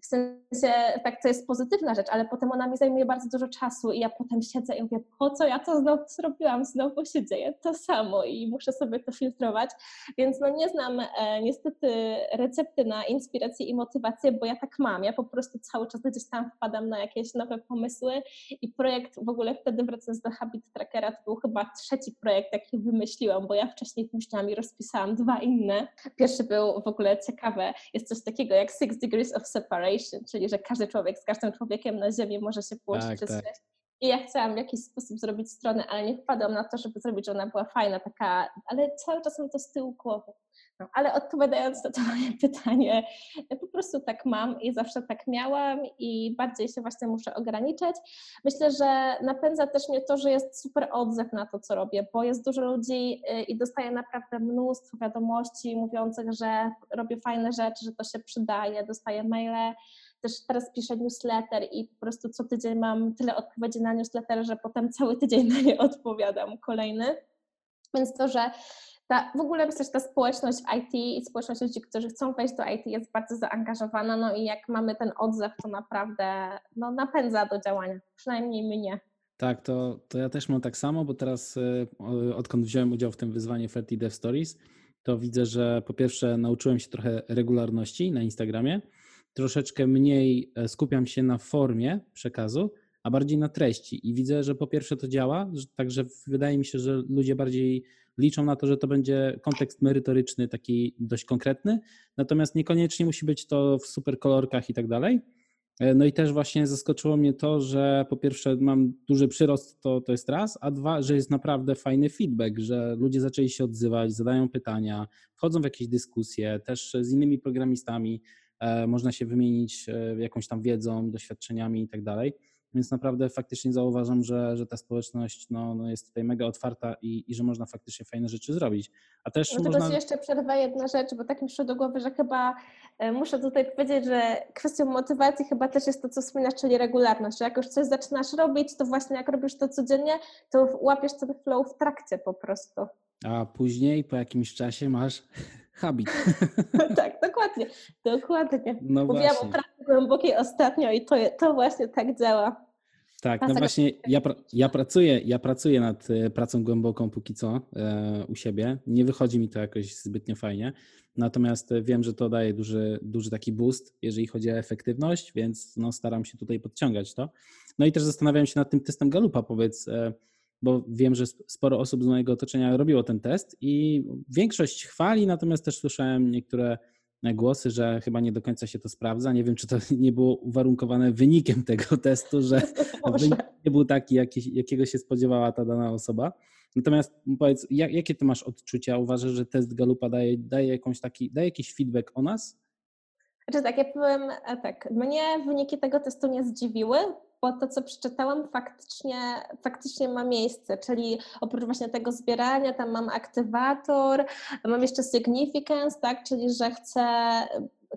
w sensie tak to jest pozytywna rzecz, ale potem ona mi zajmuje bardzo dużo czasu i ja potem siedzę i mówię, po co ja to znowu zrobiłam, znowu się dzieje to samo i muszę sobie to filtrować, więc no nie znam e, niestety recepty na inspirację i motywację, bo ja tak mam, ja po prostu cały czas gdzieś tam wpadam na jakieś nowe pomysły i projekt w ogóle wtedy wracając do Habit Trackera, to był chyba trzeci projekt, jaki wymyśliłam, bo ja wcześniej myślami rozpisałam dwa inne. Pierwszy był w ogóle ciekawe, jest coś takiego jak Six Degrees of Separation, czyli że każdy człowiek z każdym człowiekiem na Ziemi może się połączyć tak, przez tak. I ja chciałam w jakiś sposób zrobić stronę, ale nie wpadłam na to, żeby zrobić, że ona była fajna, taka, ale cały czas mam to z tyłu głowy. No, ale odpowiadając na to moje pytanie, po prostu tak mam i zawsze tak miałam i bardziej się właśnie muszę ograniczać. Myślę, że napędza też mnie to, że jest super odzew na to, co robię, bo jest dużo ludzi y, i dostaję naprawdę mnóstwo wiadomości mówiących, że robię fajne rzeczy, że to się przydaje, dostaję maile, też teraz piszę newsletter i po prostu co tydzień mam tyle odpowiedzi na newsletter, że potem cały tydzień na nie odpowiadam kolejny. Więc to, że ta, w ogóle myślę, że ta społeczność IT i społeczność ludzi, którzy chcą wejść do IT jest bardzo zaangażowana, no i jak mamy ten odzew, to naprawdę no, napędza do działania, przynajmniej mnie. Tak, to, to ja też mam tak samo, bo teraz y, odkąd wziąłem udział w tym wyzwanie 30 Dev Stories, to widzę, że po pierwsze nauczyłem się trochę regularności na Instagramie, troszeczkę mniej e, skupiam się na formie przekazu, a bardziej na treści. I widzę, że po pierwsze to działa, także wydaje mi się, że ludzie bardziej liczą na to, że to będzie kontekst merytoryczny, taki dość konkretny, natomiast niekoniecznie musi być to w super kolorkach i tak dalej. E, no i też właśnie zaskoczyło mnie to, że po pierwsze mam duży przyrost, to, to jest raz, a dwa, że jest naprawdę fajny feedback, że ludzie zaczęli się odzywać, zadają pytania, wchodzą w jakieś dyskusje, też z innymi programistami e, można się wymienić e, jakąś tam wiedzą, doświadczeniami i tak dalej. Więc naprawdę faktycznie zauważam, że, że ta społeczność no, no jest tutaj mega otwarta i, i że można faktycznie fajne rzeczy zrobić. A też no, można... Jeszcze przerwę jedna rzecz, bo tak mi przyszło do głowy, że chyba e, muszę tutaj powiedzieć, że kwestią motywacji chyba też jest to, co wspominasz, czyli regularność. Że jak już coś zaczynasz robić, to właśnie jak robisz to codziennie, to łapiesz ten flow w trakcie po prostu. A później po jakimś czasie masz habit. tak, dokładnie, dokładnie. No Mówiłam właśnie. o pracy głębokiej ostatnio i to, to właśnie tak działa. Tak, no właśnie ja, ja, pracuję, ja pracuję nad e, pracą głęboką póki co e, u siebie. Nie wychodzi mi to jakoś zbytnio fajnie, natomiast wiem, że to daje duży, duży taki boost, jeżeli chodzi o efektywność, więc no, staram się tutaj podciągać to. No i też zastanawiam się nad tym testem Galupa, powiedz, e, bo wiem, że sporo osób z mojego otoczenia robiło ten test i większość chwali, natomiast też słyszałem niektóre głosy, że chyba nie do końca się to sprawdza. Nie wiem, czy to nie było uwarunkowane wynikiem tego testu, że wynik nie był taki, jaki, jakiego się spodziewała ta dana osoba. Natomiast powiedz, jak, jakie ty masz odczucia? Uważasz, że test Galupa daje, daje, jakąś taki, daje jakiś feedback o nas? Znaczy tak, ja powiem e, tak, mnie wyniki tego testu nie zdziwiły, bo to, co przeczytałam, faktycznie, faktycznie ma miejsce, czyli oprócz właśnie tego zbierania, tam mam aktywator, mam jeszcze significance, tak, czyli że chcę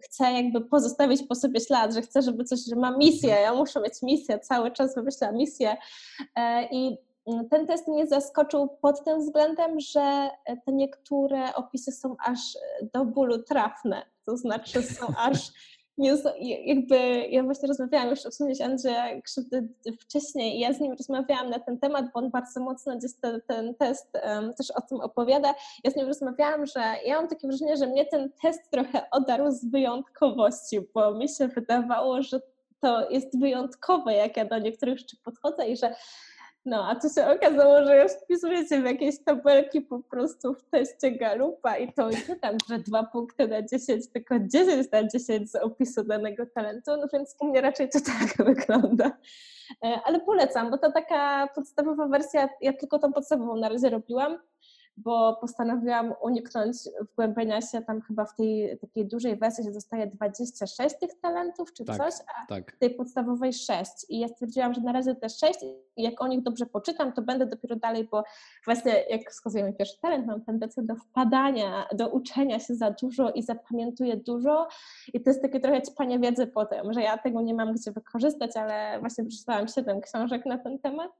chcę jakby pozostawić po sobie ślad, że chcę, żeby coś, że mam misję, ja muszę mieć misję, cały czas wymyślam misję. E, i ten test mnie zaskoczył pod tym względem, że te niektóre opisy są aż do bólu trafne, to znaczy są aż nie, jakby ja właśnie rozmawiałam już wspomnieć Andrzeja Krzywdy wcześniej i ja z nim rozmawiałam na ten temat, bo on bardzo mocno gdzieś ten, ten test um, też o tym opowiada. Ja z nim rozmawiałam, że ja mam takie wrażenie, że mnie ten test trochę odarł z wyjątkowości, bo mi się wydawało, że to jest wyjątkowe, jak ja do niektórych rzeczy podchodzę i że no, a tu się okazało, że już wpisujecie w jakieś tabelki po prostu w teście Galupa i to nie tam, że dwa punkty na 10, tylko 10 na 10 z opisu danego talentu, no więc u mnie raczej to tak wygląda. E, ale polecam, bo to taka podstawowa wersja, ja tylko tą podstawową na razie robiłam, bo postanowiłam uniknąć wgłębienia się tam chyba w tej takiej dużej wersji, że dostaje 26 tych talentów czy tak, coś, a tak. w tej podstawowej 6. I ja stwierdziłam, że na razie te 6 i jak o nich dobrze poczytam, to będę dopiero dalej, bo właśnie jak wskazuje mi pierwszy talent, mam tendencję do wpadania, do uczenia się za dużo i zapamiętuję dużo i to jest takie trochę ćpanie wiedzy potem, że ja tego nie mam gdzie wykorzystać, ale właśnie przeczytałam 7 książek na ten temat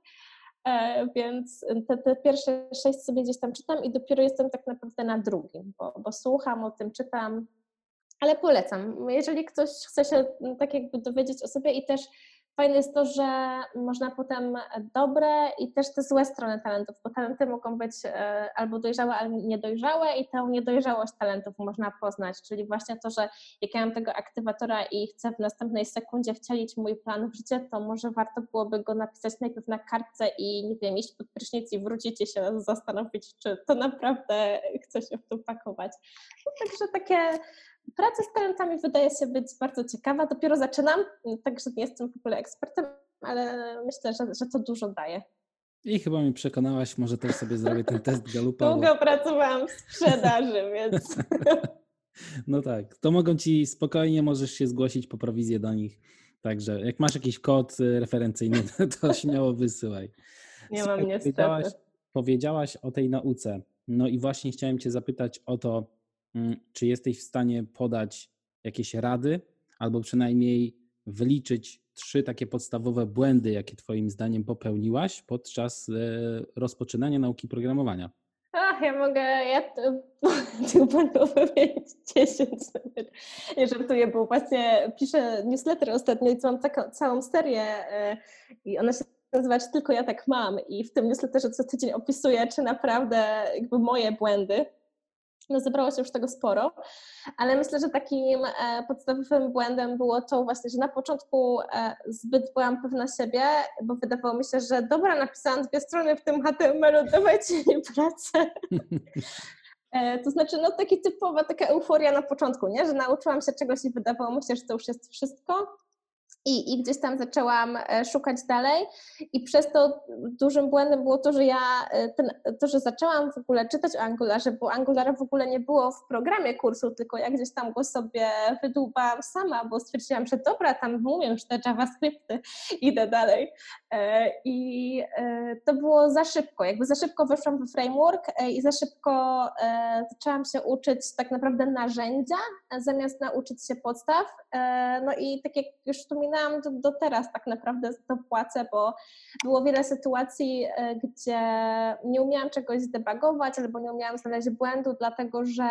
więc te, te, pierwsze sześć sobie gdzieś tam czytam i dopiero jestem tak naprawdę na drugim, bo, bo słucham o tym, czytam, ale polecam. Jeżeli ktoś chce się tak jakby dowiedzieć o sobie i też Fajne jest to, że można potem dobre i też te złe strony talentów, bo talenty mogą być e, albo dojrzałe, albo niedojrzałe i tę niedojrzałość talentów można poznać, czyli właśnie to, że jak ja mam tego aktywatora i chcę w następnej sekundzie wcielić mój plan w życie, to może warto byłoby go napisać najpierw na kartce i nie wiem, iść pod prysznic i wrócić i się zastanowić, czy to naprawdę chce się w to pakować. No, także takie praca z talentami wydaje się być bardzo ciekawa. Dopiero zaczynam, także nie jestem w ogóle ekspertem, ale myślę, że, że to dużo daje. I chyba mi przekonałaś, może też sobie zrobię ten test Galupa. Długo bo... pracowałam w sprzedaży, więc... No tak, to mogą Ci spokojnie, możesz się zgłosić po prowizję do nich. Także jak masz jakiś kod referencyjny, to śmiało wysyłaj. Nie Słuchaj, mam niestety. Powiedziałaś, powiedziałaś o tej nauce. No i właśnie chciałem Cię zapytać o to, czy jesteś w stanie podać jakieś rady, albo przynajmniej wyliczyć trzy takie podstawowe błędy, jakie Twoim zdaniem popełniłaś podczas e, rozpoczynania nauki programowania? Ach, ja mogę, ja tych błędów wymienić 10 nawet. Nie żartuję, bo właśnie piszę newsletter ostatnio i mam taką całą serię e, i ona się nazywa Tylko ja tak mam i w tym newsletterze co tydzień opisuję, czy naprawdę jakby moje błędy no zebrało się już tego sporo, ale myślę, że takim e, podstawowym błędem było to właśnie, że na początku e, zbyt byłam pewna siebie, bo wydawało mi się, że dobra, napisałam dwie strony w tym HTML-u, dawajcie mi pracę. E, to znaczy, no taki typowa taka euforia na początku, nie? że nauczyłam się czegoś i wydawało mi się, że to już jest wszystko. I, I gdzieś tam zaczęłam e, szukać dalej, i przez to dużym błędem było to, że ja, e, ten, to, że zaczęłam w ogóle czytać o Angularze, bo Angulara w ogóle nie było w programie kursu, tylko ja gdzieś tam go sobie wydłubałam sama, bo stwierdziłam, że dobra, tam mówię już te JavaScripty, idę dalej. E, I to było za szybko, jakby za szybko weszłam w framework i za szybko zaczęłam się uczyć tak naprawdę narzędzia, zamiast nauczyć się podstaw. No i tak jak już wspominałam, do, do teraz tak naprawdę to płacę, bo było wiele sytuacji, e, gdzie nie umiałam czegoś zdebagować albo nie umiałam znaleźć błędu, dlatego że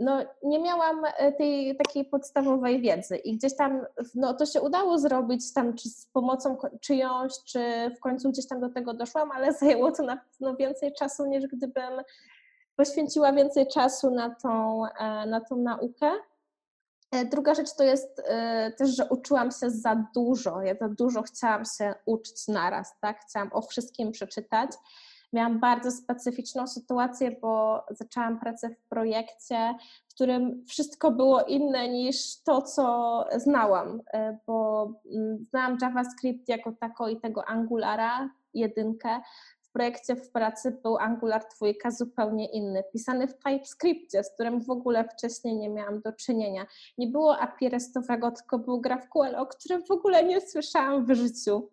no, nie miałam e, tej takiej podstawowej wiedzy i gdzieś tam no, to się udało zrobić tam czy z pomocą czyjąś, czy w końcu gdzieś tam do tego doszłam, ale zajęło to na pewno więcej czasu niż gdybym poświęciła więcej czasu na tą, e, na tą naukę. E, druga rzecz to jest e, też, że uczyłam się za dużo. Ja za dużo chciałam się uczyć naraz, tak? Chciałam o wszystkim przeczytać. Miałam bardzo specyficzną sytuację, bo zaczęłam pracę w projekcie, w którym wszystko było inne niż to, co znałam, e, bo mm, znałam JavaScript jako tako i tego Angulara, jedynkę, projekcie w pracy był Angular 2 zupełnie inny, pisany w TypeScriptie, z którym w ogóle wcześniej nie miałam do czynienia. Nie było API restowego, tylko był GraphQL, o którym w ogóle nie słyszałam w życiu.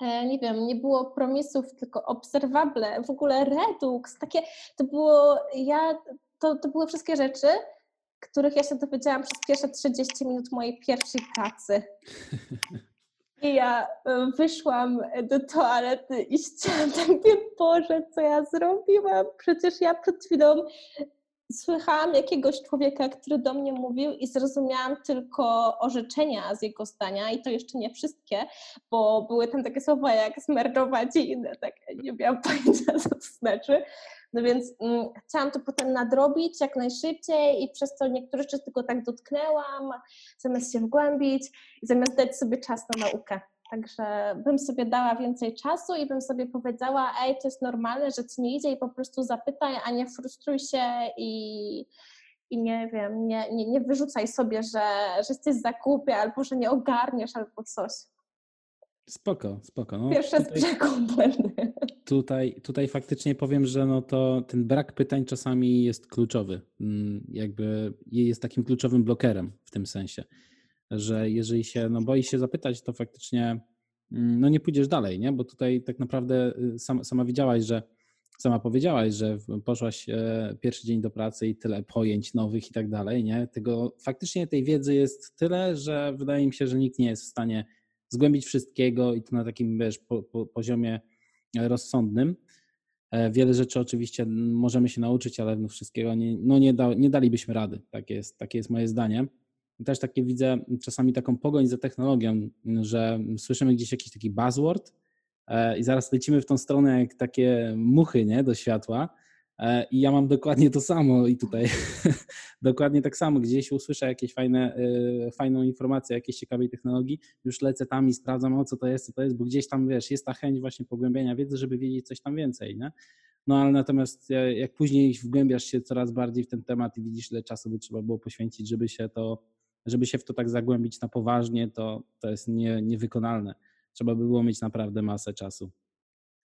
E, nie wiem, nie było promisów, tylko obserwable, w ogóle Redux, takie, to było, ja, to, to były wszystkie rzeczy, których ja się dowiedziałam przez pierwsze 30 minut mojej pierwszej pracy. I ja e, wyszłam do toalety i chciałam tak, Boże, co ja zrobiłam? Przecież ja przed chwilą słyszałam jakiegoś człowieka, który do mnie mówił i zrozumiałam tylko orzeczenia z jego zdania i to jeszcze nie wszystkie, bo były tam takie słowa jak smerdować i inne, tak nie miałam pojęcia, co to znaczy. No więc mm, chciałam to potem nadrobić jak najszybciej i przez to niektóre rzeczy tylko tak dotknęłam, zamiast się wgłębić i zamiast dać sobie czas na naukę. Także bym sobie dała więcej czasu i bym sobie powiedziała, ej, to jest normalne, że ci nie idzie i po prostu zapytaj, a nie frustruj się i, i nie wiem, nie, nie, nie wyrzucaj sobie, że, że jesteś zakupie albo że nie ogarniesz albo coś. Spoko, spoko. No, Pierwsze tutaj, z brzegu błędy. Tutaj, tutaj faktycznie powiem, że no to ten brak pytań czasami jest kluczowy. Mm, jakby jest takim kluczowym blokerem w tym sensie, że jeżeli się no, boi się zapytać, to faktycznie mm, no, nie pójdziesz dalej, nie? Bo tutaj tak naprawdę y, sama, sama widziałaś, że sama powiedziałaś, że poszłaś e, pierwszy dzień do pracy i tyle pojęć nowych i tak dalej, nie? Tego faktycznie tej wiedzy jest tyle, że wydaje mi się, że nikt nie jest w stanie zgłębić wszystkiego i to na takim wiesz, po, po, poziomie rozsądnym. E, wiele rzeczy oczywiście możemy się nauczyć, ale no wszystkiego nie, no nie, da, nie dalibyśmy rady. Tak jest, takie jest moje zdanie. I też takie widzę czasami taką pogoń za technologią, że słyszymy gdzieś jakiś taki buzzword e, i zaraz lecimy w tą stronę jak takie muchy nie, do światła I ja mam dokładnie to samo i tutaj dokładnie tak samo. Gdzieś usłyszę jakieś fajne, e, fajną informację o jakiejś ciekawej technologii, już lecę tam i sprawdzam, o co to jest, co to jest, bo gdzieś tam, wiesz, jest ta chęć właśnie pogłębiania wiedzy, żeby wiedzieć coś tam więcej, nie? No ale natomiast e, jak później wgłębiasz się coraz bardziej w ten temat i widzisz, ile czasu by trzeba było poświęcić, żeby się to, żeby się w to tak zagłębić na poważnie, to, to jest nie, niewykonalne. Trzeba by było mieć naprawdę masę czasu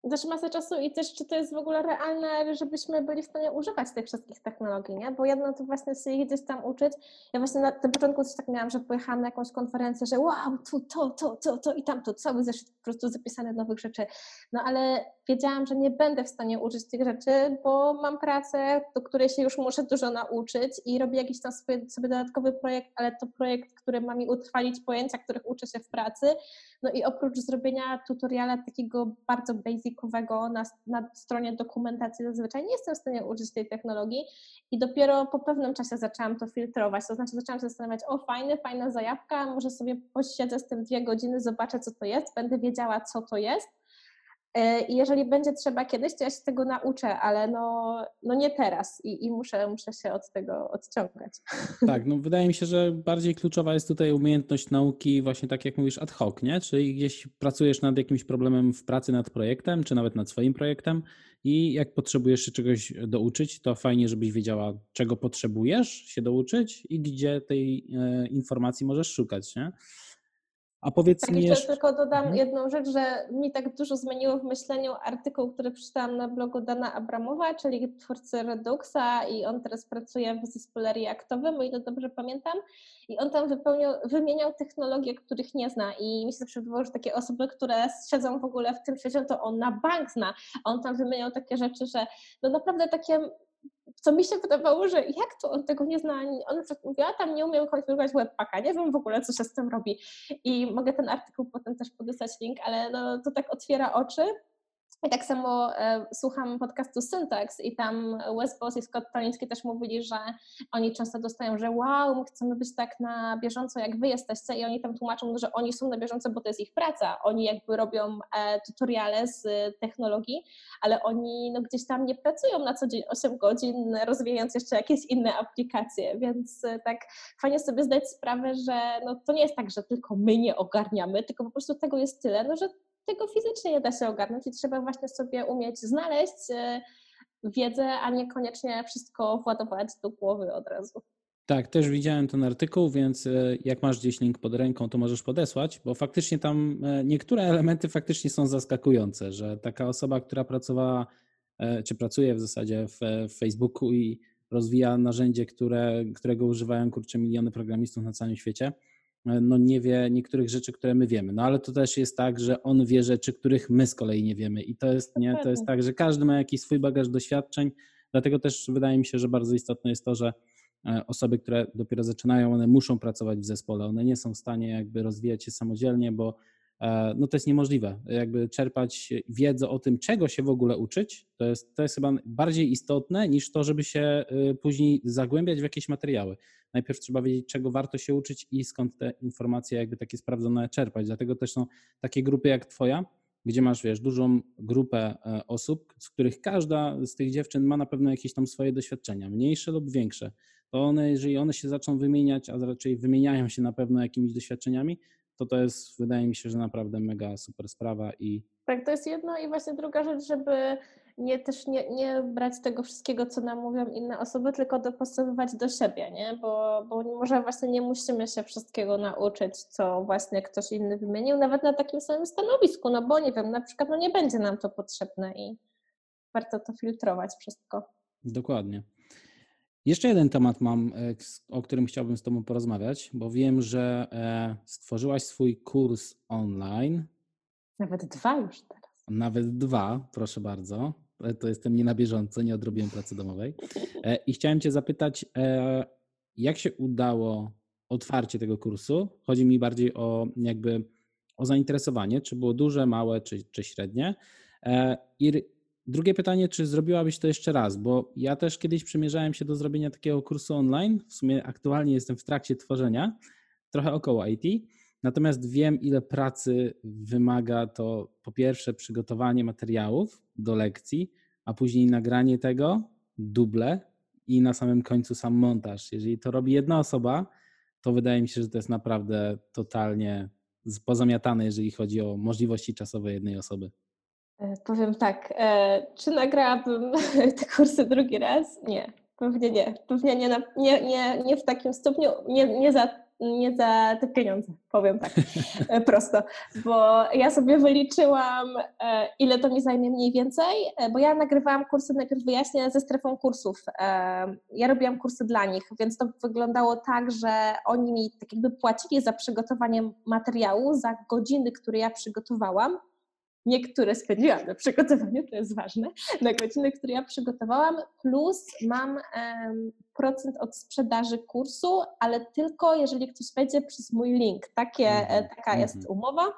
też masę czasu i też czy to jest w ogóle realne, żebyśmy byli w stanie używać tych wszystkich technologii, nie? Bo jedno to właśnie się gdzieś tam uczyć. Ja właśnie na tym początku też tak miałam, że pojechałam na jakąś konferencję, że wow, tu, to, to, to, to i tamto, cały zeszyt po prostu zapisane nowych rzeczy. No ale wiedziałam, że nie będę w stanie uczyć tych rzeczy, bo mam pracę, do której się już muszę dużo nauczyć i robię jakiś tam sobie, sobie dodatkowy projekt, ale to projekt, który ma mi utrwalić pojęcia, których uczę się w pracy. No i oprócz zrobienia tutoriala takiego bardzo basicowego na, na stronie dokumentacji zazwyczaj nie jestem w stanie uczyć tej technologii i dopiero po pewnym czasie zaczęłam to filtrować, to znaczy zaczęłam się zastanawiać, o fajny, fajna zajawka, może sobie posiedzę z tym dwie godziny, zobaczę co to jest, będę wiedziała co to jest, I jeżeli będzie trzeba kiedyś, to ja się tego nauczę, ale no, no nie teraz i, i muszę, muszę się od tego odciągać. Tak, no wydaje mi się, że bardziej kluczowa jest tutaj umiejętność nauki, właśnie tak jak mówisz, ad hoc, nie? Czyli gdzieś pracujesz nad jakimś problemem w pracy nad projektem, czy nawet nad swoim projektem i jak potrzebujesz się czegoś douczyć, to fajnie, żebyś wiedziała, czego potrzebujesz się douczyć i gdzie tej e, informacji możesz szukać, nie? A powiedz tak, mi jeszcze tylko dodam mhm. jedną rzecz, że mi tak dużo zmieniło w myśleniu artykuł, który przeczytałam na blogu Dana Abramowa, czyli twórcy Reduxa i on teraz pracuje w zespole reaktowym, o ile dobrze pamiętam. I on tam wypełniał, wymieniał technologie, których nie zna i mi się zawsze wydawało, że takie osoby, które siedzą w ogóle w tym świecie, to on na bank zna. A on tam wymieniał takie rzeczy, że no naprawdę takie co mi się wydawało, że jak to on tego nie zna, on mówił, a tam nie umiem konfigurować webpacka, nie wiem w ogóle, co się z tym robi. I mogę ten artykuł potem też podesłać link, ale no, to tak otwiera oczy i tak samo e, słucham podcastu Syntax i tam Wes Boss i Scott Toliński też mówili, że oni często dostają, że wow, my chcemy być tak na bieżąco, jak wy jesteście i oni tam tłumaczą, że oni są na bieżąco, bo to jest ich praca. Oni jakby robią e, tutoriale z technologii, ale oni no, gdzieś tam nie pracują na co dzień 8 godzin, rozwijając jeszcze jakieś inne aplikacje, więc e, tak fajnie sobie zdać sprawę, że no, to nie jest tak, że tylko my nie ogarniamy, tylko po prostu tego jest tyle, no, że tego fizycznie nie da się ogarnąć i trzeba właśnie sobie umieć znaleźć e, wiedzę, a niekoniecznie wszystko władować do głowy od razu. Tak, też widziałem ten artykuł, więc e, jak masz gdzieś link pod ręką, to możesz podesłać, bo faktycznie tam e, niektóre elementy faktycznie są zaskakujące, że taka osoba, która pracowała, czy pracuje w zasadzie w, Facebooku i rozwija narzędzie, które, którego używają kurczę miliony programistów na całym świecie, no nie wie niektórych rzeczy, które my wiemy. No ale to też jest tak, że on wie rzeczy, których my z kolei nie wiemy. I to jest, nie, to jest tak, że każdy ma jakiś swój bagaż doświadczeń. Dlatego też wydaje mi się, że bardzo istotne jest to, że e, osoby, które dopiero zaczynają, one muszą pracować w zespole. One nie są w stanie jakby rozwijać się samodzielnie, bo E, no to jest niemożliwe. Jakby czerpać wiedzę o tym, czego się w ogóle uczyć, to jest, to jest chyba bardziej istotne niż to, żeby się y, później zagłębiać w jakieś materiały. Najpierw trzeba wiedzieć, czego warto się uczyć i skąd te informacje jakby takie sprawdzone czerpać. Dlatego też są takie grupy jak twoja, gdzie masz, wiesz, dużą grupę e, osób, z których każda z tych dziewczyn ma na pewno jakieś tam swoje doświadczenia, mniejsze lub większe. To one, jeżeli one się zaczną wymieniać, a raczej wymieniają się na pewno jakimiś doświadczeniami, to to jest, wydaje mi się, że naprawdę mega super sprawa i... Tak, to jest jedno i właśnie druga rzecz, żeby nie też nie, nie brać tego wszystkiego, co nam mówią inne osoby, tylko dopasowywać do siebie, nie? Bo, bo może właśnie nie musimy się wszystkiego nauczyć, co właśnie ktoś inny wymienił, nawet na takim samym stanowisku, no bo nie wiem, na przykład no nie będzie nam to potrzebne i warto to filtrować wszystko. Dokładnie. Jeszcze jeden temat mam, e, o którym chciałbym z Tobą porozmawiać, bo wiem, że e, stworzyłaś swój kurs online. Nawet dwa już teraz. Nawet dwa, proszę bardzo. E, to jestem nie na bieżąco, nie odrobiłem pracy domowej. I chciałem Cię zapytać, jak się udało otwarcie tego kursu? Chodzi mi bardziej o jakby o zainteresowanie, czy było duże, małe, czy, czy średnie. I Drugie pytanie, czy zrobiłabyś to jeszcze raz? Bo ja też kiedyś przymierzałem się do zrobienia takiego kursu online. W sumie aktualnie jestem w trakcie tworzenia, trochę około IT. Natomiast wiem, ile pracy wymaga to po pierwsze przygotowanie materiałów do lekcji, a później nagranie tego, duble i na samym końcu sam montaż. Jeżeli to robi jedna osoba, to wydaje mi się, że to jest naprawdę totalnie pozamiatane, jeżeli chodzi o możliwości czasowe jednej osoby. E, powiem tak, e, czy nagrałabym te kursy drugi raz? Nie, pewnie nie. Pewnie nie, na, nie, nie, nie w takim stopniu, nie, nie, za, nie za te pieniądze, powiem tak e, prosto. Bo ja sobie wyliczyłam, ile to mi zajmie mniej więcej, bo ja nagrywałam kursy, najpierw wyjaśnię, ze strefą kursów. Ja robiłam kursy dla nich, więc to wyglądało tak, że oni mi tak jakby płacili za przygotowanie materiału, za godziny, które ja przygotowałam niektóre spędziłam na przygotowaniu, to jest ważne, na godziny, które ja przygotowałam, plus mam um, procent od sprzedaży kursu, ale tylko jeżeli ktoś wejdzie przez mój link. Takie, mm -hmm. Taka jest mhm. umowa.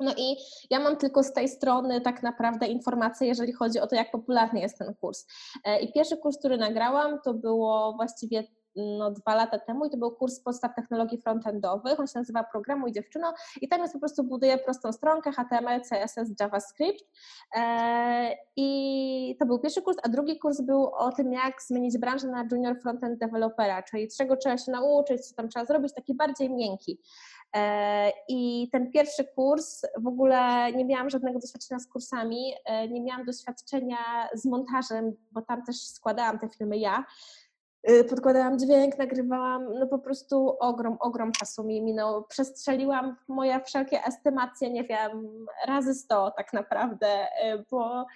No i ja mam tylko z tej strony tak naprawdę informacje, jeżeli chodzi o to, jak popularny jest ten kurs. E, I pierwszy kurs, który nagrałam, to było właściwie no, dwa lata temu i to był kurs podstaw technologii frontendowych, on się nazywa Programuj dziewczyno i tam jest po prostu buduję prostą stronkę HTML, CSS, JavaScript i to był pierwszy kurs, a drugi kurs był o tym, jak zmienić branżę na junior frontend developera, czyli czego trzeba się nauczyć, co tam trzeba zrobić, taki bardziej miękki. E, I ten pierwszy kurs w ogóle nie miałam żadnego doświadczenia z kursami, e, nie miałam doświadczenia z montażem, bo tam też składałam te filmy ja. E, podkładałam dźwięk, nagrywałam, no po prostu ogrom, ogrom czasu mi minął. Przestrzeliłam moje wszelkie estymacje, nie wiem, razy sto tak naprawdę, bo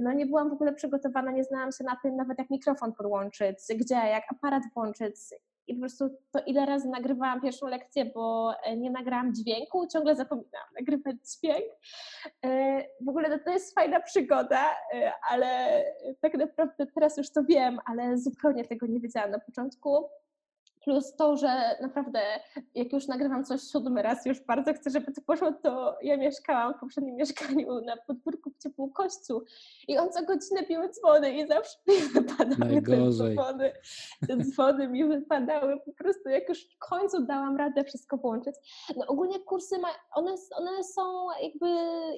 no nie byłam w ogóle przygotowana, nie znałam się na tym nawet jak mikrofon podłączyć, gdzie, jak aparat włączyć, i po prostu to ile razy nagrywałam pierwszą lekcję, bo e, nie nagrałam dźwięku, ciągle zapominałam nagrywać dźwięk. E, w ogóle to, jest fajna przygoda, e, ale tak naprawdę teraz już to wiem, ale zupełnie tego nie wiedziałam na początku. Plus to, że naprawdę jak już nagrywam coś siódmy raz, już bardzo chcę, żeby to poszło, to ja mieszkałam w poprzednim mieszkaniu na podwórku w ciepłym kościół i on co godzinę biły dzwony i zawsze mi wypadały te dzwony. Te dzwony mi wypadały po prostu, jak już w końcu dałam radę wszystko połączyć. No ogólnie kursy, ma, one, one są jakby,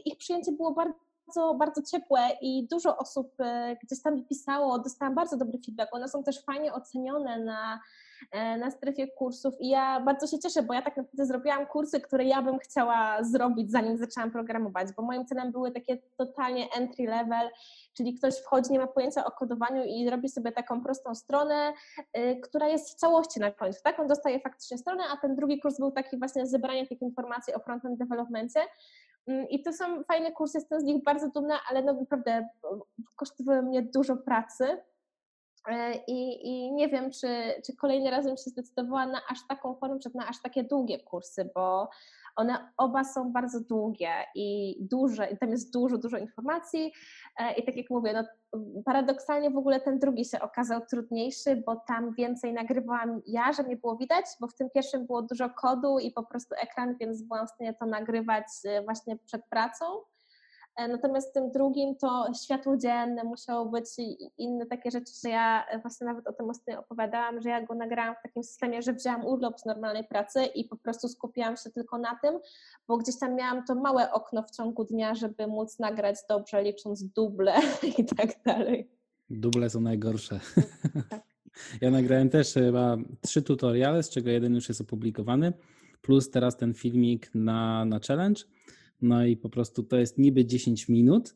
ich przyjęcie było bardzo bardzo, bardzo ciepłe i dużo osób e, gdzieś tam pisało, dostałam bardzo dobry feedback. One są też fajnie ocenione na, na strefie kursów i ja bardzo się cieszę, bo ja tak naprawdę zrobiłam kursy, które ja bym chciała zrobić, zanim zaczęłam programować, bo moim celem były takie totalnie entry level, czyli ktoś wchodzi, nie ma pojęcia o kodowaniu i robi sobie taką prostą stronę, y, która jest w całości na końcu, tak? On dostaje faktycznie stronę, a ten drugi kurs był taki właśnie zebranie tych informacji o frontend developmentie, Mm, I to są fajne kursy, jestem z nich bardzo dumna, ale no naprawdę kosztowały mnie dużo pracy. E, I, I, nie wiem, czy, czy kolejny raz bym się zdecydowała na aż taką formę, na aż takie długie kursy, bo one oba są bardzo długie i duże, i tam jest dużo, dużo informacji. E, I tak jak mówię, no, paradoksalnie w ogóle ten drugi się okazał trudniejszy, bo tam więcej nagrywałam ja, że mnie było widać, bo w tym pierwszym było dużo kodu i po prostu ekran, więc byłam w stanie to nagrywać e, właśnie przed pracą. E, natomiast w tym drugim to światło dzienne musiało być i inne takie rzeczy, że ja właśnie nawet o tym ostatnio opowiadałam, że ja go nagrałam w takim systemie, że wzięłam urlop z normalnej pracy i po prostu skupiłam się tylko na tym, bo gdzieś tam miałam to małe okno w ciągu dnia, żeby móc nagrać dobrze, licząc duble i tak dalej. Duble są najgorsze. Tak. Ja nagrałem też chyba trzy tutoriale, z czego jeden już jest opublikowany, plus teraz ten filmik na, na challenge no i po prostu to jest niby 10 minut,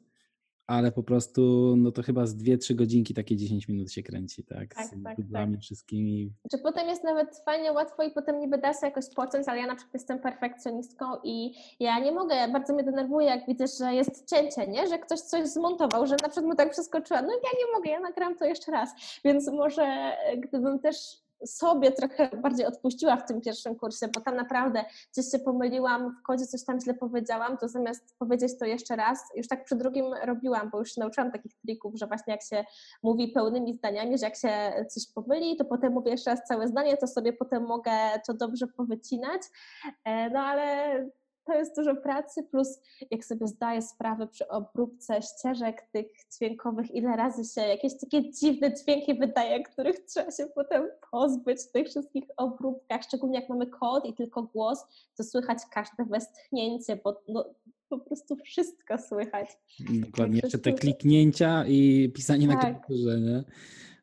ale po prostu no to chyba z 2-3 godzinki takie 10 minut się kręci, tak? tak z tak, tak. wszystkimi. Czy potem jest nawet fajnie, łatwo i potem niby da się jakoś pociąć, ale ja na przykład jestem perfekcjonistką i ja nie mogę, bardzo mnie denerwuje, jak widzę, że jest cięcie, nie? Że ktoś coś zmontował, że na przykład mu tak przeskoczyła. No ja nie mogę, ja nagram to jeszcze raz. Więc może e, gdybym też sobie trochę bardziej odpuściła w tym pierwszym kursie, bo tam naprawdę gdzieś się pomyliłam, w kodzie coś tam źle powiedziałam, to zamiast powiedzieć to jeszcze raz, już tak przy drugim robiłam, bo już się nauczyłam takich trików, że właśnie jak się mówi pełnymi zdaniami, że jak się coś pomyli, to potem mówię jeszcze raz całe zdanie, to sobie potem mogę to dobrze powycinać, e, no ale to jest dużo pracy, plus jak sobie zdaję sprawę przy obróbce ścieżek tych dźwiękowych, ile razy się jakieś takie dziwne dźwięki wydaje, których trzeba się potem pozbyć w tych wszystkich obróbkach, szczególnie jak mamy kod i tylko głos, to słychać każde westchnięcie, bo no, po prostu wszystko słychać. Dokładnie, jeszcze te kliknięcia i pisanie tak. na klawiaturze, nie?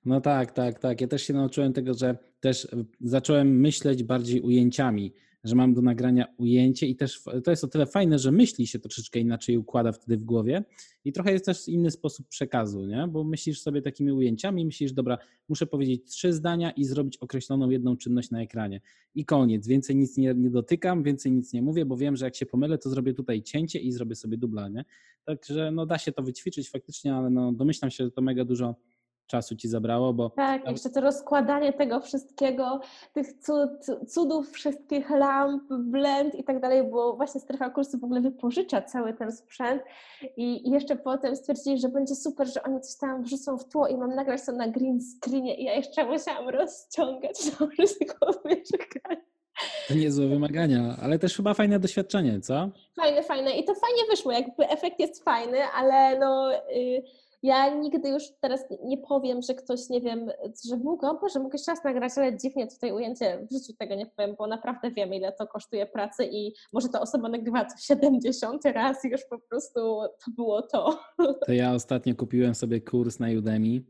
No tak, tak, tak. Ja też się nauczyłem tego, że też zacząłem myśleć bardziej ujęciami, że mam do nagrania ujęcie i też to jest o tyle fajne, że myśli się troszeczkę inaczej układa wtedy w głowie i trochę jest też inny sposób przekazu, nie? bo myślisz sobie takimi ujęciami, myślisz, dobra, muszę powiedzieć trzy zdania i zrobić określoną jedną czynność na ekranie i koniec, więcej nic nie, nie dotykam, więcej nic nie mówię, bo wiem, że jak się pomylę, to zrobię tutaj cięcie i zrobię sobie dubla, nie? Także no da się to wyćwiczyć faktycznie, ale no domyślam się, że to mega dużo czasu ci zabrało, bo... Tak, jeszcze to rozkładanie tego wszystkiego, tych cud, cudów wszystkich lamp, blend i tak dalej, bo właśnie strefa kursu w ogóle wypożycza cały ten sprzęt i jeszcze potem stwierdzili, że będzie super, że oni coś tam wrzucą w tło i mam nagrać to na green screenie i ja jeszcze musiałam rozciągać to wszystko w mieszkaniu. To niezłe wymagania, ale też chyba fajne doświadczenie, co? Fajne, fajne i to fajnie wyszło, jakby efekt jest fajny, ale no... Yy, ja nigdy już teraz nie powiem, że ktoś, nie wiem, że mógł, Boże, mógł jeszcze raz nagrać, ale dziwnie tutaj ujęcie, w życiu tego nie powiem, bo naprawdę wiem, ile to kosztuje pracy i może ta osoba nagrywa to 70 raz i już po prostu to było to. To ja ostatnio kupiłem sobie kurs na Udemy,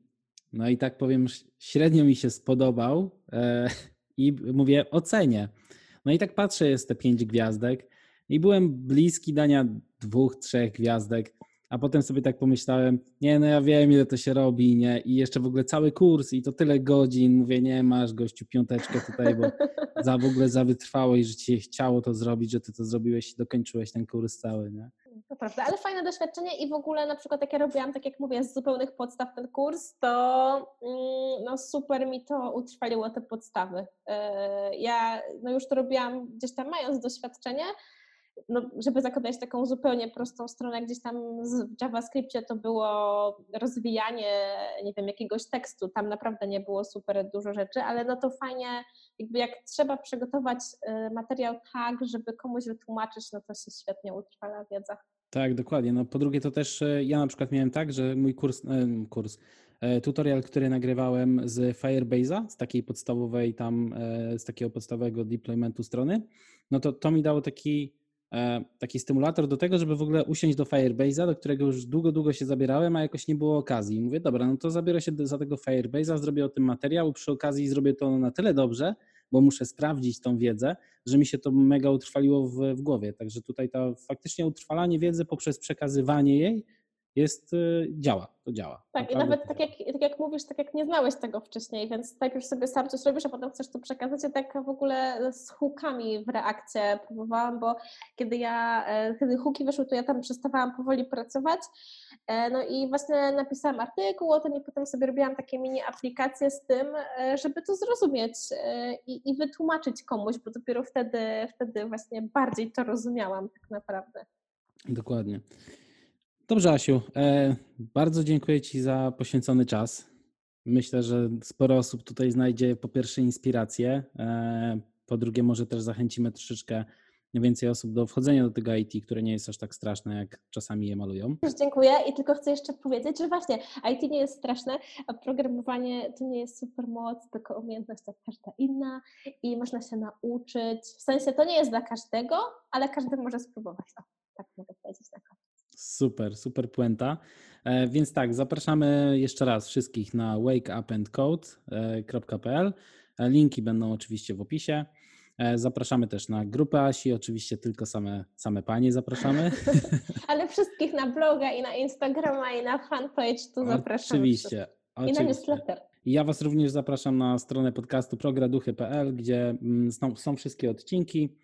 no i tak powiem, średnio mi się spodobał e, i mówię, ocenię. No i tak patrzę, jest te pięć gwiazdek i byłem bliski dania dwóch, trzech gwiazdek, a potem sobie tak pomyślałem, nie, no ja wiem, ile to się robi, nie, i jeszcze w ogóle cały kurs i to tyle godzin, mówię, nie, masz gościu piąteczkę tutaj, bo za w ogóle za wytrwałość, że ci chciało to zrobić, że ty to zrobiłeś i dokończyłeś ten kurs cały, nie. To prawda, ale fajne doświadczenie i w ogóle na przykład jak ja robiłam, tak jak mówię, z zupełnych podstaw ten kurs, to mm, no super mi to utrwaliło te podstawy. E, ja no już to robiłam gdzieś tam mając doświadczenie, no, żeby zakładać taką zupełnie prostą stronę, gdzieś tam w JavaScriptie to było rozwijanie, nie wiem, jakiegoś tekstu, tam naprawdę nie było super dużo rzeczy, ale no to fajnie, jakby jak trzeba przygotować y, materiał tak, żeby komuś wytłumaczyć, no to się świetnie utrwala wiedza. Tak, dokładnie. No po drugie to też e, ja na przykład miałem tak, że mój kurs, e, kurs e, tutorial, który nagrywałem z Firebase'a, z takiej podstawowej tam, z takiego podstawowego deploymentu strony, no to to mi dało taki taki stymulator do tego, żeby w ogóle usiąść do Firebase'a, do którego już długo, długo się zabierałem, a jakoś nie było okazji. mówię, dobra, no to zabiorę się za tego Firebase'a, zrobię o tym materiał, przy okazji zrobię to na tyle dobrze, bo muszę sprawdzić tą wiedzę, że mi się to mega utrwaliło w, w głowie. Także tutaj to faktycznie utrwalanie wiedzy poprzez przekazywanie jej jest, y, działa, to działa. Tak, i nawet tak jak, tak jak mówisz, tak jak nie znałeś tego wcześniej, więc najpierw sobie sam coś robisz, a potem chcesz to przekazać, ja tak w ogóle z hukami w reakcję próbowałam, bo kiedy ja, e, kiedy huki wyszły, to ja tam przestawałam powoli pracować, e, no i właśnie napisałam artykuł o tym i potem sobie robiłam takie mini aplikacje z tym, e, żeby to zrozumieć i, i wytłumaczyć komuś, bo dopiero wtedy, wtedy właśnie bardziej to rozumiałam tak naprawdę. Dokładnie. Dobrze, Asiu. E, bardzo dziękuję Ci za poświęcony czas. Myślę, że sporo osób tutaj znajdzie po pierwsze inspirację, e, po drugie może też zachęcimy troszeczkę więcej osób do wchodzenia do tego IT, które nie jest aż tak straszne, jak czasami je malują. Dziękuję i tylko chcę jeszcze powiedzieć, że właśnie IT nie jest straszne, a programowanie to nie jest super moc, tylko umiejętność jak każda inna i można się nauczyć. W sensie to nie jest dla każdego, ale każdy może spróbować. Tak mogę powiedzieć na koniec. Super, super puenta. E, więc tak, zapraszamy jeszcze raz wszystkich na wakeupandcode.pl. E, linki będą oczywiście w opisie. E, zapraszamy też na grupę Asi, oczywiście tylko same, same panie zapraszamy. Ale wszystkich na bloga i na Instagrama i na fanpage tu zapraszamy. Oczywiście. I na newsletter. Ja Was również zapraszam na stronę podcastu prograduchy.pl, gdzie mm, są wszystkie odcinki.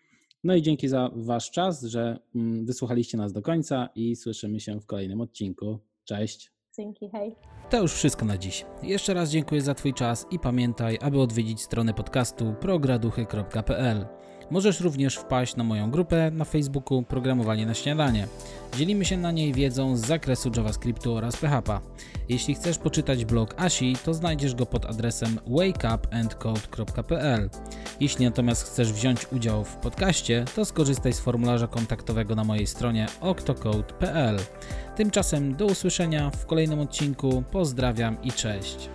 No i dzięki za Wasz czas, że mm, wysłuchaliście nas do końca i słyszymy się w kolejnym odcinku. Cześć. Dzięki, hej. To już wszystko na dziś. Jeszcze raz dziękuję za Twój czas i pamiętaj, aby odwiedzić stronę podcastu prograduchy.pl. Możesz również wpaść na moją grupę na Facebooku Programowanie na Śniadanie. Dzielimy się na niej wiedzą z zakresu JavaScriptu oraz PHP. Jeśli chcesz poczytać blog Asi, to znajdziesz go pod adresem wakeupandcode.pl. Jeśli natomiast chcesz wziąć udział w podcaście, to skorzystaj z formularza kontaktowego na mojej stronie octocode.pl. Tymczasem do usłyszenia w kolejnym odcinku. Pozdrawiam i cześć.